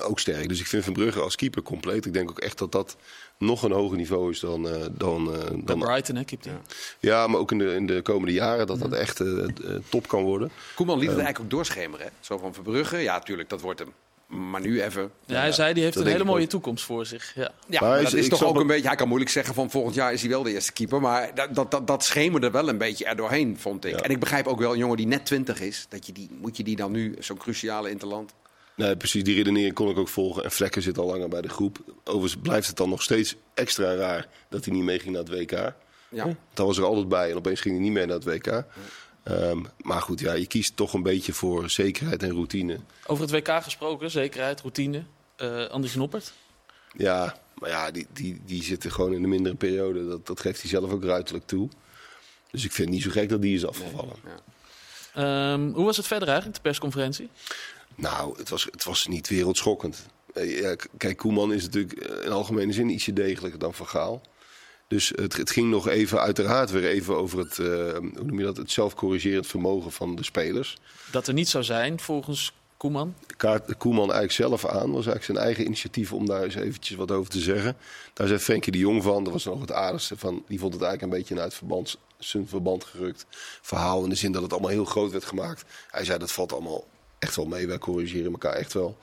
ook sterk. Dus ik vind Verbrugge als keeper compleet. Ik denk ook echt dat dat nog een hoger niveau is dan... eh, dan, eh, dan Brighton, hè, keept hij. ja, maar ook in de, in de komende jaren dat dat echt top kan worden. Koeman liet het eigenlijk ook doorschemeren. Hè? Zo van Verbrugge, ja, tuurlijk, dat wordt hem. Maar nu even. Ja, hij zei die heeft dat een hele mooie ook. toekomst voor zich. Ja. Ja, Maar maar is- dat is toch ook een beetje. Hij kan moeilijk zeggen van volgend jaar is hij wel de eerste keeper. Maar dat, dat, dat, dat schemerde wel een beetje er doorheen, vond ik. Ja. En ik begrijp ook wel een jongen die net 20 is. Dat je die, moet je die dan nu, zo'n cruciale interland. Nee, precies, die redenering kon ik ook volgen. En Vlekken zit al langer bij de groep. Overigens blijft het dan nog steeds extra raar dat hij niet meeging naar het WK. Ja. Daar was er altijd bij en opeens ging hij niet mee naar het WK. Ehm, maar goed, ja, je kiest toch een beetje voor zekerheid en routine. Over het WK gesproken, zekerheid, routine. Eh Anders Noppert. Ja, maar ja, die, die, die zitten gewoon in een mindere periode. Dat, dat geeft hij zelf ook ruiterlijk toe. Dus ik vind het niet zo gek dat die is afgevallen. Ja. Ehm, hoe was het verder eigenlijk, de persconferentie? Nou, het was, het was niet wereldschokkend. Eh, Ja, kijk, Koeman is natuurlijk eh, in algemene zin ietsje degelijker dan Van Gaal. Dus het, het ging nog even, uiteraard weer even over het, eh, hoe noem je dat, het zelfcorrigerend vermogen van de spelers. Dat er niet zou zijn, volgens Koeman. kaart Koeman eigenlijk zelf aan. was eigenlijk zijn eigen initiatief om daar eens eventjes wat over te zeggen. Daar zei Frenkie de Jong van. Dat was nog het aardigste van. Die vond het eigenlijk een beetje uit verband, zijn verband gerukt verhaal. In de zin dat het allemaal heel groot werd gemaakt. Hij zei dat valt allemaal echt wel mee. Wij corrigeren elkaar echt wel.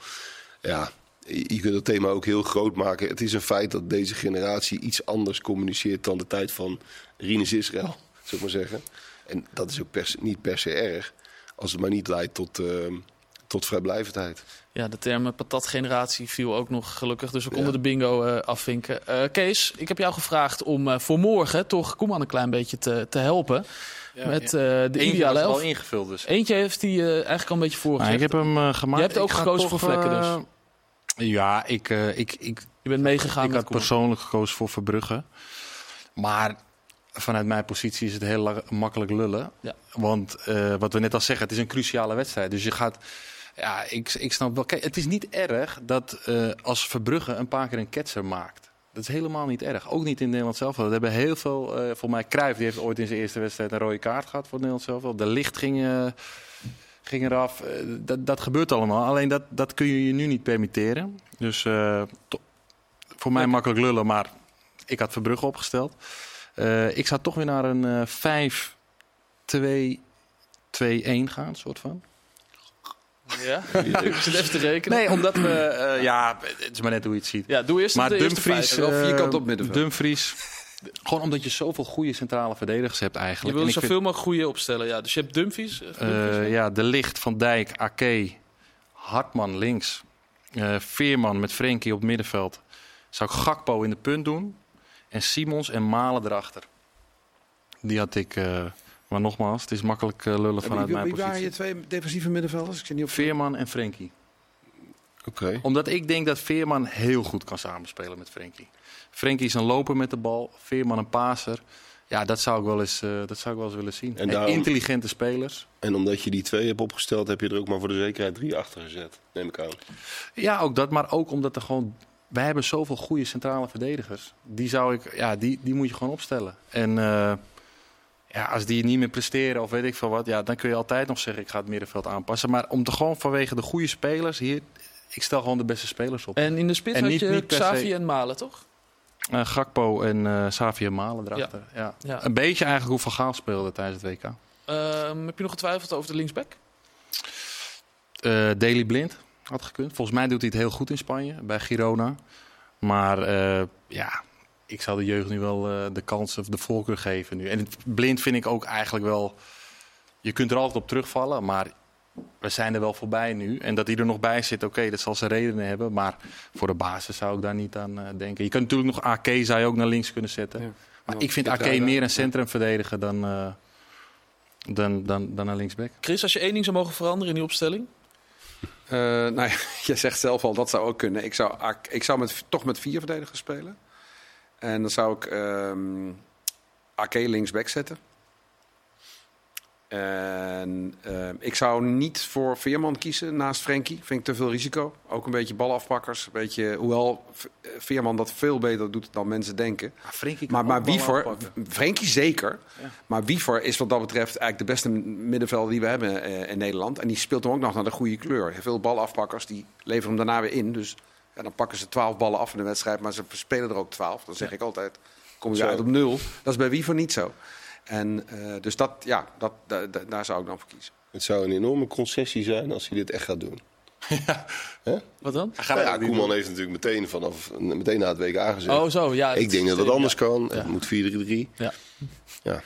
Ja, je kunt het thema ook heel groot maken. Het is een feit dat deze generatie iets anders communiceert dan de tijd van Rinus Israël, [LAUGHS] zou ik maar zeggen. En dat is ook per se- niet per se erg. Als het maar niet leidt tot, ehm, tot vrijblijvendheid. Ja, de term eh, patatgeneratie viel ook nog gelukkig. Dus we Ja. konden de bingo eh, afvinken. Eh, Kees, ik heb jou gevraagd om eh, voor morgen toch Koeman een klein beetje te, te helpen. met eh, de Eentje ideale elf. wel ingevuld dus. Eentje heeft hij eh, eigenlijk al een beetje voorgezet. ik heb hem gemaakt. Je hebt ook Ik gekozen toch, voor Vlekken dus. Ja, ik, eh, ik, ik, Je bent meegegaan ik had Koeman. persoonlijk gekozen voor Verbrugge. Maar vanuit mijn positie is het heel makkelijk lullen. Ja. Want eh, wat we net al zeggen, het is een cruciale wedstrijd. Dus je gaat... Ja, ik, ik snap wel... Kijk, het is niet erg dat eh, als Verbrugge een paar keer een ketser maakt. Dat is helemaal niet erg. Ook niet in Nederland zelf. Dat hebben heel veel... eh volgens mij Cruijff die heeft ooit in zijn eerste wedstrijd een rode kaart gehad voor Nederland zelf. De licht ging, ging eraf. Eh, dat, dat gebeurt allemaal. Alleen dat, dat kun je je nu niet permitteren. Dus eh, voor mij makkelijk lullen, maar ik had Verbrugge opgesteld. Eh, ik zou toch weer naar een eh 5 2 2-1 gaan, soort van. [LAUGHS] Ja? ik zit even te rekenen. Nee, omdat we... eh, ja, het is maar net hoe je het ziet. Ja, doe eerst Maar de Dumfries, eh, vierkant op middenveld. Dumfries, gewoon omdat je zoveel goede centrale verdedigers hebt Je eigenlijk. wil En ik zoveel mogelijk goede opstellen. Ja. Dus je hebt Dumfries. eh, eh, ja, De Licht, Van Dijk, Ake, Hartman links, eh, Veerman met Frenkie op het middenveld. Zou ik Gakpo in de punt doen en Simons en Malen erachter. Die had ik... eh, maar nogmaals, het is makkelijk lullen En vanuit wie, mijn wie waren positie. je twee defensieve middenvelders? Ik zit niet op Veerman en Frenkie. Oké. Omdat ik denk dat Veerman heel goed kan samenspelen met Frenkie. Frenkie is een loper met de bal, Veerman een paser. Ja, dat zou ik wel eens, eh, dat zou ik wel eens willen zien. En En daarom- intelligente spelers. En omdat je die twee hebt opgesteld, heb je er ook maar voor de zekerheid drie achter gezet. Neem ik aan. Ja, ook dat, maar ook omdat er gewoon... Wij hebben zoveel goede centrale verdedigers. Die, zou ik, ja, die, die moet je gewoon opstellen. En eh, ja, als die niet meer presteren of weet ik veel wat... Ja, dan kun je altijd nog zeggen, ik ga het middenveld aanpassen. Maar om te gewoon vanwege de goede spelers hier... Ik stel gewoon de beste spelers op. En in de spits En had niet- je niet Xavi en Malen, toch? Eh, Gakpo en eh Xavi en Malen erachter. Ja. Ja. Een beetje eigenlijk hoe Van Gaal speelde tijdens het WK. Ehm, heb je nog getwijfeld over de linksback? Eh Daily Blind had gekund. Volgens mij doet hij het heel goed in Spanje, bij Girona. Maar ja, ik zou de jeugd nu wel de kans of de voorkeur geven nu. En Blind vind ik ook eigenlijk wel... Je kunt er altijd op terugvallen, maar we zijn er wel voorbij nu. En dat hij er nog bij zit, oké, dat zal zijn redenen hebben. Maar voor de basis zou ik daar niet aan eh, denken. Je kunt natuurlijk nog AK zou je ook naar links kunnen zetten. Ja. Maar ik vind AK meer een centrumverdediger dan, eh dan, dan, dan een linksback. Chris, als je één ding zou mogen veranderen in die opstelling? Eh, [LAUGHS] nou ja, je zegt zelf al, dat zou ook kunnen. Ik zou, Ak- ik zou met, toch met vier verdedigers spelen. En dan zou ik ehm Ake linksback zetten. En ehm, ik zou niet voor Veerman kiezen naast Frenkie. Vind ik te veel risico. Ook een beetje balafpakkers. Een beetje, hoewel Veerman dat veel beter doet dan mensen denken. Maar, maar Wiever, Frenkie zeker. Ja. Maar Wiever is wat dat betreft eigenlijk de beste middenvelder die we hebben eh, in Nederland. En die speelt hem ook nog naar de goede kleur. Veel balafpakkers, die leveren hem daarna weer in. Dus ja, dan pakken ze twaalf ballen af in de wedstrijd, maar ze spelen er ook twaalf. Dan zeg ik altijd, kom je uit op nul. Dat is bij Wiever niet zo. En eh, dus dat, ja, dat, da- da- daar zou ik dan voor kiezen. Het zou een enorme concessie zijn als hij dit echt gaat doen. [LAUGHS] Wat dan? Nou ja, Koeman heeft natuurlijk meteen, vanaf, meteen na het WK gezegd. Oh, zo. Ja, ik denk dat het ja. anders kan. Ja. Het moet 4-3-3. Ja. Ja,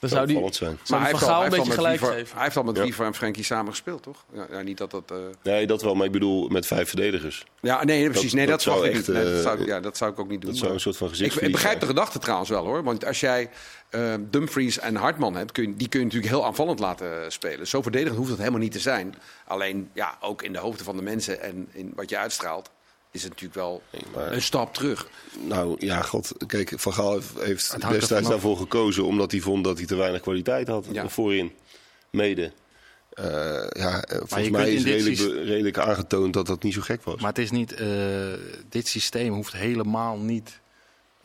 Dan zou die, zijn. die hij heeft al- een beetje gelijk geven. Hij heeft al met Ja. Wiever en Frenkie samen gespeeld, toch? Ja, ja, niet dat dat... eh, Nee, dat wel, maar ik bedoel met vijf verdedigers. Ja, nee, precies. Nee, dat dat, zou ik echt, niet. Nee, dat, eh, zou, ik- ja, dat zou ik ook niet doen. Dat zou maar- een soort van ik, gezicht ik begrijp de gedachte trouwens wel hoor. Want als jij eh, Dumfries en Hartman hebt, kun je, die kun je natuurlijk heel aanvallend laten spelen. Zo verdedigend hoeft het helemaal niet te zijn. Alleen ja, ook in de hoofden van de mensen en in wat je uitstraalt, is het natuurlijk wel maar- een stap terug. Nou ja, god. Kijk, Van Gaal heeft, destijds daarvoor gekozen omdat hij vond dat hij te weinig kwaliteit had Ja. voorin. Mede. Eh, ja, eh, volgens mij is redelijk, systeem- redelijk aangetoond dat dat niet zo gek was. Maar het is niet, eh, dit systeem hoeft helemaal niet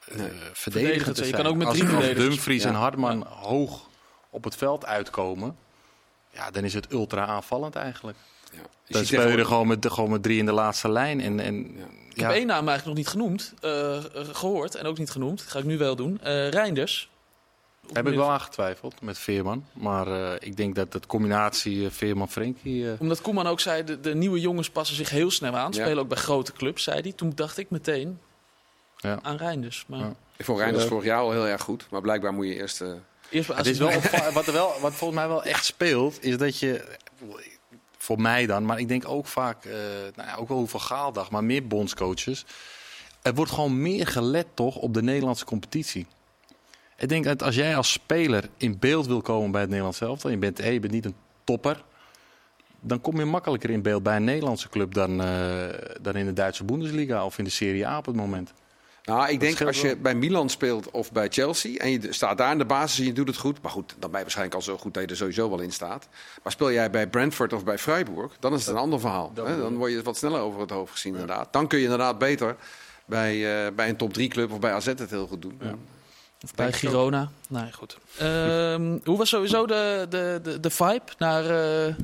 eh verdedigend Verdedigend, te je zijn. kan ook met als, drie als. Dumfries Ja. en Hartman hoog op het veld uitkomen, ja, dan is het ultra aanvallend eigenlijk. Ja. Dan speel je er gewoon met, gewoon met drie in de laatste lijn. En, en, Ja. Ik heb één naam eigenlijk nog niet genoemd, eh, eh, gehoord en ook niet genoemd. Dat ga ik nu wel doen. Eh Reinders. Heb ik wel aan getwijfeld met Veerman. Maar eh, ik denk dat de combinatie eh, Veerman-Frenkie... eh, Omdat Koeman ook zei, de, de nieuwe jongens passen zich heel snel aan. Ja. Spelen ook bij grote clubs, zei hij. Toen dacht ik meteen Ja. aan Reinders. Maar Ja. Ik vond Reinders vorig jaar al heel erg goed. Maar blijkbaar moet je eerst... eh, eerst bij Het is wel wat, er wel, wat volgens mij wel echt speelt, is dat je, voor mij dan, maar ik denk ook vaak, eh, nou ja, ook wel hoeveel Gaaldag, maar meer bondscoaches. Er wordt gewoon meer gelet toch op de Nederlandse competitie. Ik denk dat als jij als speler in beeld wil komen bij het Nederlands elftal, je bent, hey, je bent niet een topper, dan kom je makkelijker in beeld bij een Nederlandse club dan, eh, dan in de Duitse Bundesliga of in de Serie A op het moment. Nou, ik denk als je bij Milan speelt of bij Chelsea en je staat daar in de basis en je doet het goed. Maar goed, dan ben je waarschijnlijk al zo goed dat je er sowieso wel in staat. Maar speel jij bij Brentford of bij Freiburg, dan is het een ander verhaal. Hè? Dan word je wat sneller over het hoofd gezien inderdaad. Dan kun je inderdaad beter bij, eh, bij een top 3 club of bij AZ het heel goed doen. Of bij Girona. Nou ja, goed. Ehm, hoe was sowieso de, de, de, de vibe naar, eh,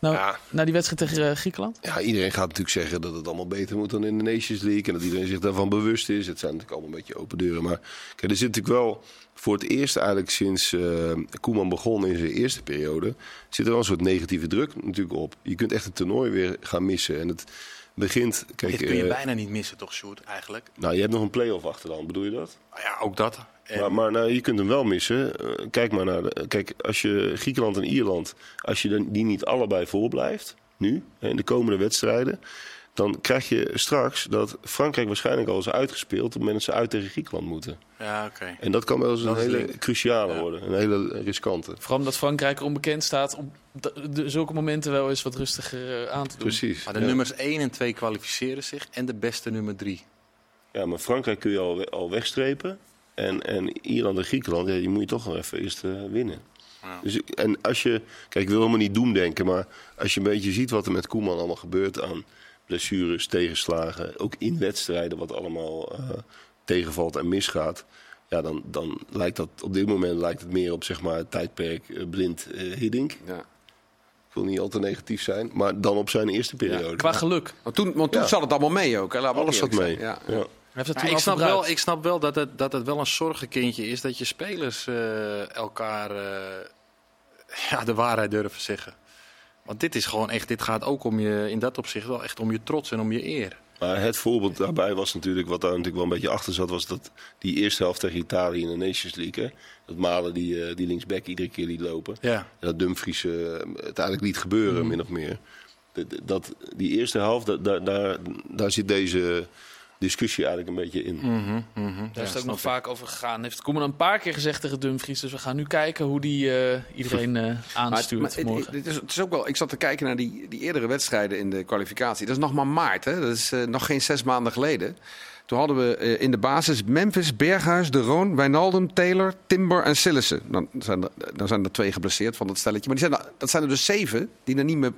naar, Ja. naar die wedstrijd tegen eh, Griekenland? Ja, iedereen gaat natuurlijk zeggen dat het allemaal beter moet dan in de Nations League. En dat iedereen zich daarvan bewust is. Het zijn natuurlijk allemaal een beetje open deuren. Maar kijk, er zit natuurlijk wel voor het eerst eigenlijk sinds eh Koeman begon in zijn eerste periode... zit er wel een soort negatieve druk natuurlijk op. Je kunt echt het toernooi weer gaan missen. En het begint... Kijk, Dit kun je bijna niet missen toch, Sjoerd, eigenlijk? nou, je hebt nog een play-off achter dan, bedoel je dat? Nou ja, ook dat. En- Maar, maar nou, je kunt hem wel missen. Eh, kijk maar naar. De, kijk, als je Griekenland en Ierland, als je dan- die niet allebei voor blijft, nu, in de komende wedstrijden, dan krijg je straks dat Frankrijk waarschijnlijk al is uitgespeeld op het moment dat ze uit tegen Griekenland moeten. Ja, oké. En dat kan wel eens een Dat hele link. cruciale Ja. worden, een hele riskante. Vooral omdat Frankrijk er onbekend staat om zulke momenten wel eens wat rustiger eh, aan te doen. Precies. Maar de ja. nummers 1 en 2 kwalificeren zich en de beste nummer 3. Ja, maar Frankrijk kun je al, al wegstrepen. En, en Ierland en Griekenland, ja, die moet je toch nog even eerst eh, winnen. Ja. Dus, en als je, kijk, ik wil helemaal niet doemdenken, maar als je een beetje ziet wat er met Koeman allemaal gebeurt aan blessures, tegenslagen, ook in wedstrijden wat allemaal eh, tegenvalt en misgaat. Ja, dan, dan lijkt dat op dit moment lijkt het meer op zeg maar het tijdperk eh, blind Hiddink. Ja. Ik wil niet al te negatief zijn, maar dan op zijn eerste periode. Qua geluk. Want toen, want toen Ja. zat het allemaal mee ook. Hè? We Alles zat mee. Ja. Ja. Hij heeft het Ja, toen ik, al snap gebruikt. wel, ik snap wel dat het, dat het wel een zorgenkindje is dat je spelers eh, elkaar eh, [LAUGHS] ja, de waarheid durven zeggen. Want dit is gewoon echt, dit gaat ook om je, in dat opzicht wel echt om je trots en om je eer. Maar het voorbeeld daarbij was natuurlijk, wat daar natuurlijk wel een beetje achter zat, was dat die eerste helft tegen Italië in de Nations League. Hè, dat Malen die, eh, die linksback iedere keer liet lopen. Ja. En dat Dumfries eh, het eigenlijk liet gebeuren, min of meer. Dat, dat, die eerste helft, dat, daar, daar, daar zit deze discussie eigenlijk een beetje in. Daar is het ook nog vaak over gegaan. Heeft Koeman een paar keer gezegd tegen Dumfries. Dus we gaan nu kijken hoe die eh, iedereen eh, Maar, aanstuurt maar morgen. het, is, het is ook wel, ik zat te kijken naar die, die eerdere wedstrijden in de kwalificatie. Dat is nog maar maart, hè? dat is eh, nog geen zes maanden geleden. Toen hadden we eh, in de basis Memphis, Berghuis, De Roon, Wijnaldum, Taylor, Timber en Sillissen. Dan zijn, er, dan zijn er twee geblesseerd van dat stelletje. Maar die zijn er, dat zijn er dus zeven die er niet meer,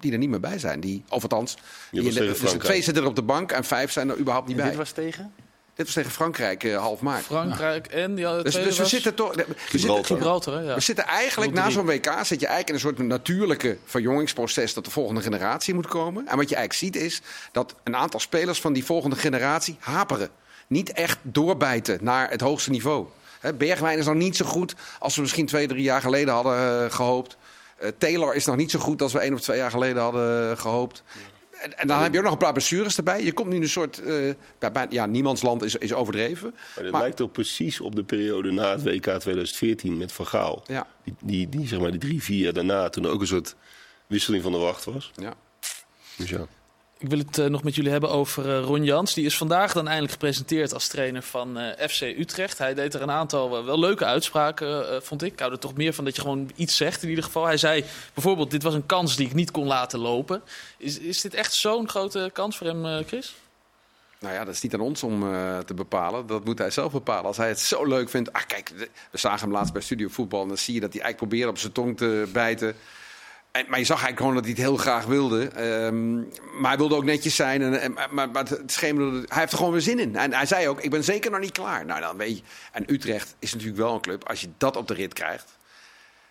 die er niet meer bij zijn. Die, of althans, die in de- dus Frankrijk. twee zitten er op de bank en vijf zijn er überhaupt niet En bij. dit was tegen? Dit was tegen Frankrijk eh, half maart. Frankrijk en die andere Dus, dus we was zitten toch... We zitten, Gibraltar. Gibraltar. Hè? Ja. we zitten eigenlijk na zo'n WK zit je eigenlijk in een soort natuurlijke verjongingsproces dat de volgende generatie moet komen. En wat je eigenlijk ziet is dat een aantal spelers van die volgende generatie haperen. Niet echt doorbijten naar het hoogste niveau. Hè, Bergwijn is nog niet zo goed als we misschien twee, drie jaar geleden hadden eh, gehoopt. Eh, Taylor is nog niet zo goed als we één of twee jaar geleden hadden eh, gehoopt. En, en dan heb je ook nog een paar blessures erbij. Je komt nu in een soort... eh, ja, bij- ja, niemands land is, is overdreven. Maar het Maar- lijkt toch precies op de periode na het WK 2014 met Van Gaal. Ja. Die, die, die, zeg maar, die drie, vier jaar daarna, toen er ook een soort wisseling van de wacht was. Ja. Dus ja. Ik wil het eh, nog met jullie hebben over eh, Ron Jans. Die is vandaag dan eindelijk gepresenteerd als trainer van eh, FC Utrecht. Hij deed er een aantal wel leuke uitspraken, vond ik. Ik hou er toch meer van dat je gewoon iets zegt in ieder geval. Hij zei bijvoorbeeld, dit was een kans die ik niet kon laten lopen. Is, is dit echt zo'n grote kans voor hem, Chris? Nou ja, dat is niet aan ons om te bepalen. Dat moet hij zelf bepalen. Als hij het zo leuk vindt. Ah, kijk, we zagen hem laatst bij Studio Voetbal. En dan zie je dat hij eigenlijk probeert op zijn tong te bijten. En, maar je zag eigenlijk gewoon dat hij het heel graag wilde. Ehm, maar hij wilde ook netjes zijn. En, maar, maar het schemerde, hij heeft er gewoon weer zin in. En hij zei ook, ik ben zeker nog niet klaar. Nou, dan weet je. En Utrecht is natuurlijk wel een club. Als je dat op de rit krijgt.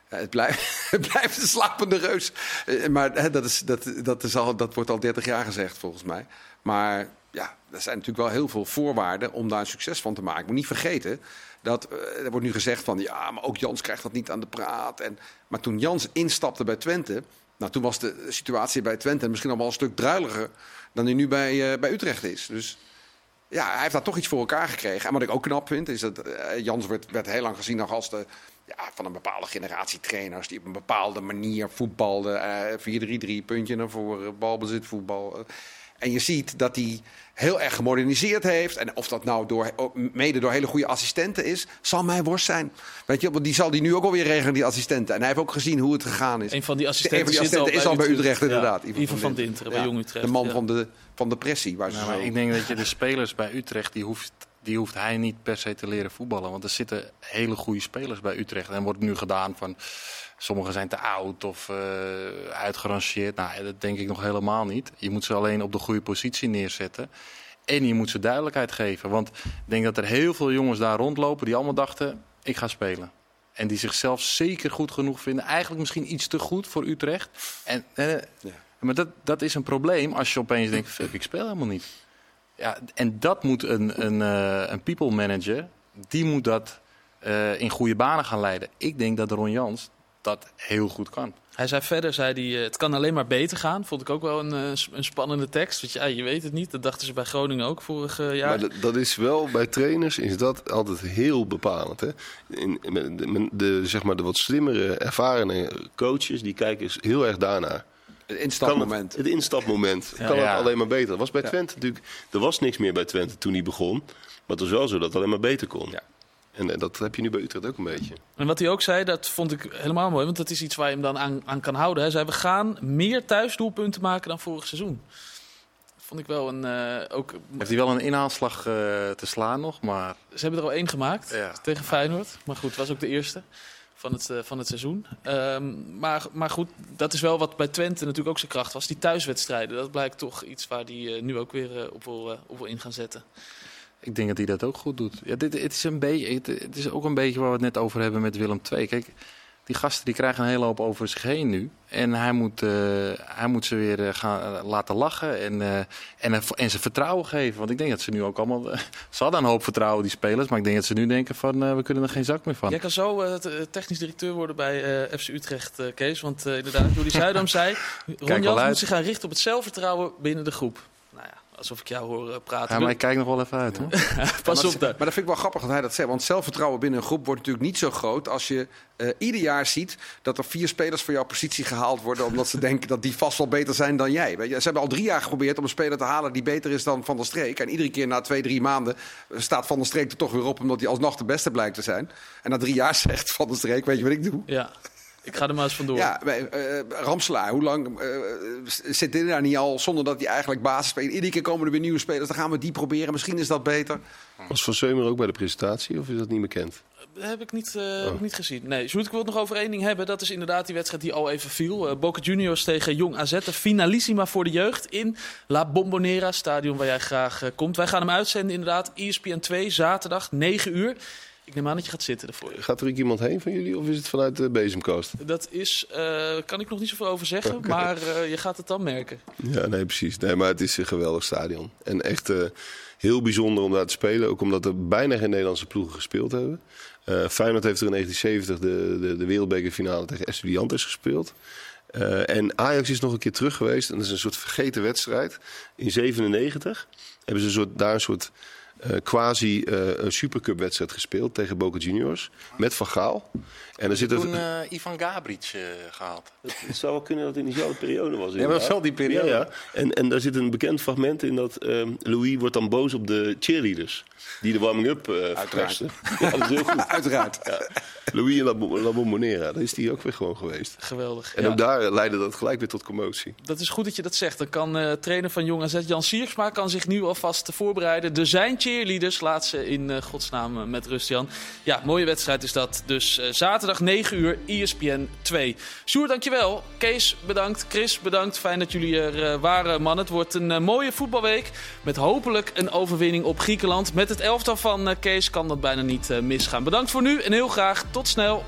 eh, Het blijft, [LAUGHS] het blijft een slapende reus. Eh, Maar dat, is, dat, dat, is al, dat wordt al 30 jaar gezegd, volgens mij. Maar ja, er zijn natuurlijk wel heel veel voorwaarden om daar een succes van te maken. Ik moet niet vergeten dat eh, er wordt nu gezegd van ja, maar ook Jans krijgt dat niet aan de praat. En, maar toen Jans instapte bij Twente, nou, toen was de situatie bij Twente misschien al wel een stuk druiliger dan die nu bij, eh, bij Utrecht is. Dus ja, hij heeft daar toch iets voor elkaar gekregen. En wat ik ook knap vind, is dat eh, Jans werd, werd heel lang gezien nog als de, ja, van een bepaalde generatie trainers die op een bepaalde manier voetbalden. eh 4-3-3, puntje naar voren, balbezit, voetbal. En je ziet dat hij heel erg gemoderniseerd heeft. En of dat nou door, ook mede door hele goede assistenten is, zal mij worst zijn. Weet je, want die zal die nu ook alweer regelen, die assistenten. En hij heeft ook gezien hoe het gegaan is. Een van die assistenten, Een van die zit assistenten is al bij Utrecht, Ja, inderdaad. Ivan van Dinteren bij Jong Utrecht. De man ja. van, de, van de pressie. Waar ze Nou, zo- maar ik denk dat je de spelers bij Utrecht, die hoeft, die hoeft hij niet per se te leren voetballen. Want er zitten hele goede spelers bij Utrecht. En wordt nu gedaan van, sommigen zijn te oud of eh uitgerangeerd. Nou, dat denk ik nog helemaal niet. Je moet ze alleen op de goede positie neerzetten. En je moet ze duidelijkheid geven. Want ik denk dat er heel veel jongens daar rondlopen die allemaal dachten, ik ga spelen. En die zichzelf zeker goed genoeg vinden. Eigenlijk misschien iets te goed voor Utrecht. En, eh, Maar dat, dat is een probleem als je opeens denkt, ik speel helemaal niet. Ja, en dat moet een, een, eh, een people manager, die moet dat eh, in goede banen gaan leiden. Ik denk dat Ron Jans dat heel goed kan. Hij zei verder, zei hij, eh, het kan alleen maar beter gaan. Vond ik ook wel een, eh, een spannende tekst. Want ja, je weet het niet. Dat dachten ze bij Groningen ook vorig jaar. Maar dat, is wel bij trainers is dat altijd heel bepalend. Hè? In, in- de, de, zeg maar de wat slimmere, ervarene coaches die kijken heel erg daarnaar. Het instapmoment. Het, het instapmoment Ja. kan Ja. het alleen maar beter. Dat was bij Ja. Twente natuurlijk. Er was niks meer bij Twente toen hij begon. Maar het was wel zo dat het alleen maar beter kon. Ja. En, eh, dat heb je nu bij Utrecht ook een beetje. En wat hij ook zei, dat vond ik helemaal mooi. Want dat is iets waar je hem dan aan, aan kan houden. Hij zei, we gaan meer thuisdoelpunten maken dan vorig seizoen. Vond ik wel een... eh, ook, Heeft hij wel een inhaalslag eh, te slaan nog, maar ze hebben er al één gemaakt Ja. tegen Feyenoord. Maar goed, het was ook de eerste van het, eh, van het seizoen. Ehm, maar, maar goed, dat is wel wat bij Twente natuurlijk ook zijn kracht was. Die thuiswedstrijden, dat blijkt toch iets waar hij eh, nu ook weer eh, op, wil, op wil in gaan zetten. ik denk dat hij dat ook goed doet. Ja, dit, het, is een beetje, het is ook een beetje waar we het net over hebben met Willem II. Kijk, die gasten die krijgen een hele hoop over zich heen nu. En hij moet, eh, hij moet ze weer eh, gaan eh, laten lachen en, en, en ze vertrouwen geven. Want ik denk dat ze nu ook allemaal... [LAUGHS] ze hadden een hoop vertrouwen, die spelers. Maar ik denk dat ze nu denken van, we kunnen er geen zak meer van. Jij kan zo technisch directeur worden bij FC Utrecht, Kees. Want inderdaad, Jullie Zuidam [LAUGHS] zei... Ron Jans moet zich gaan richten op het zelfvertrouwen binnen de groep. Ja, alsof ik jou hoor eh, praten. Ja, maar ik kijk nog wel even uit, hoor. [LAUGHS] Pas maar, op daar. Maar dat vind ik wel grappig dat hij dat zegt. Want zelfvertrouwen binnen een groep wordt natuurlijk niet zo groot als je eh, ieder jaar ziet dat er vier spelers voor jouw positie gehaald worden. Omdat ze [LAUGHS] denken dat die vast wel beter zijn dan jij. Weet je, ze hebben al drie jaar geprobeerd om een speler te halen die beter is dan Van der Streek. En iedere keer na twee, drie maanden staat Van der Streek er toch weer op omdat hij alsnog de beste blijkt te zijn. En na drie jaar [LAUGHS] zegt Van der Streek, weet je wat ik doe? Ja, ik ga er maar eens vandoor. Ja, bij, eh, Ramselaar, hoe lang eh, zit dit daar niet al zonder dat hij eigenlijk basis speelt? Iedere keer komen er weer nieuwe spelers, dan gaan we die proberen. Misschien is dat beter. Was Van Seumer ook bij de presentatie of is dat niet bekend? Heb ik niet, eh, ik niet gezien. Nee, Sjoerd, ik wil het nog over één ding hebben. Dat is inderdaad die wedstrijd die al even viel. Boca Juniors tegen Jong AZ. De finalissima voor de jeugd in La Bombonera, stadion waar jij graag komt. Wij gaan hem uitzenden inderdaad. ESPN 2, zaterdag, 9 uur. Ik neem aan dat je gaat zitten ervoor. Gaat er ook iemand heen van jullie of is het vanuit de bezemkast? Dat is, eh kan ik nog niet zoveel over zeggen, maar eh, je gaat het dan merken. Ja, nee, precies. Nee, maar het is een geweldig stadion. En echt eh, heel bijzonder om daar te spelen. Ook omdat er bijna geen Nederlandse ploegen gespeeld hebben. Feyenoord heeft er in 1970 de, de, de wereldbekerfinale tegen Estudiantes gespeeld. En Ajax is nog een keer terug geweest. En dat is een soort vergeten wedstrijd. In 97 hebben ze een soort, daar een soort eh, quasi eh, een supercup wedstrijd gespeeld tegen Boca Juniors. Met Van Gaal. En er zit Toen een, eh, Ivan Gabric eh, gehaald. het zou wel kunnen dat het in diezelfde periode was. het inderdaad. was wel die periode. Ja, ja. En, en daar zit een bekend fragment in dat ehm, Louis wordt dan boos op de cheerleaders. Die de warming-up eh verpesten. Ja, dat is heel goed. [LAUGHS] Uiteraard. Louis in La, Bo- La Bombonera, daar is hij ook weer gewoon geweest. Geweldig. En Ja. ook daar leidde dat gelijk weer tot commotie. Dat is goed dat je dat zegt. Dan kan eh trainer van Jong AZ, Jan Siersma, kan zich nu alvast voorbereiden. Er zijn cheerleaders. Laat ze in uh, godsnaam uh, met rust, Jan. Ja, mooie wedstrijd is dat. Dus uh, zaterdag 9 uur, ESPN 2. Sjoerd, dankjewel. Kees, bedankt. Chris, bedankt. Fijn dat jullie er waren, man. Het wordt een mooie voetbalweek. Met hopelijk een overwinning op Griekenland. Met het elftal van Kees kan dat bijna niet misgaan. Bedankt voor nu en heel graag tot snel.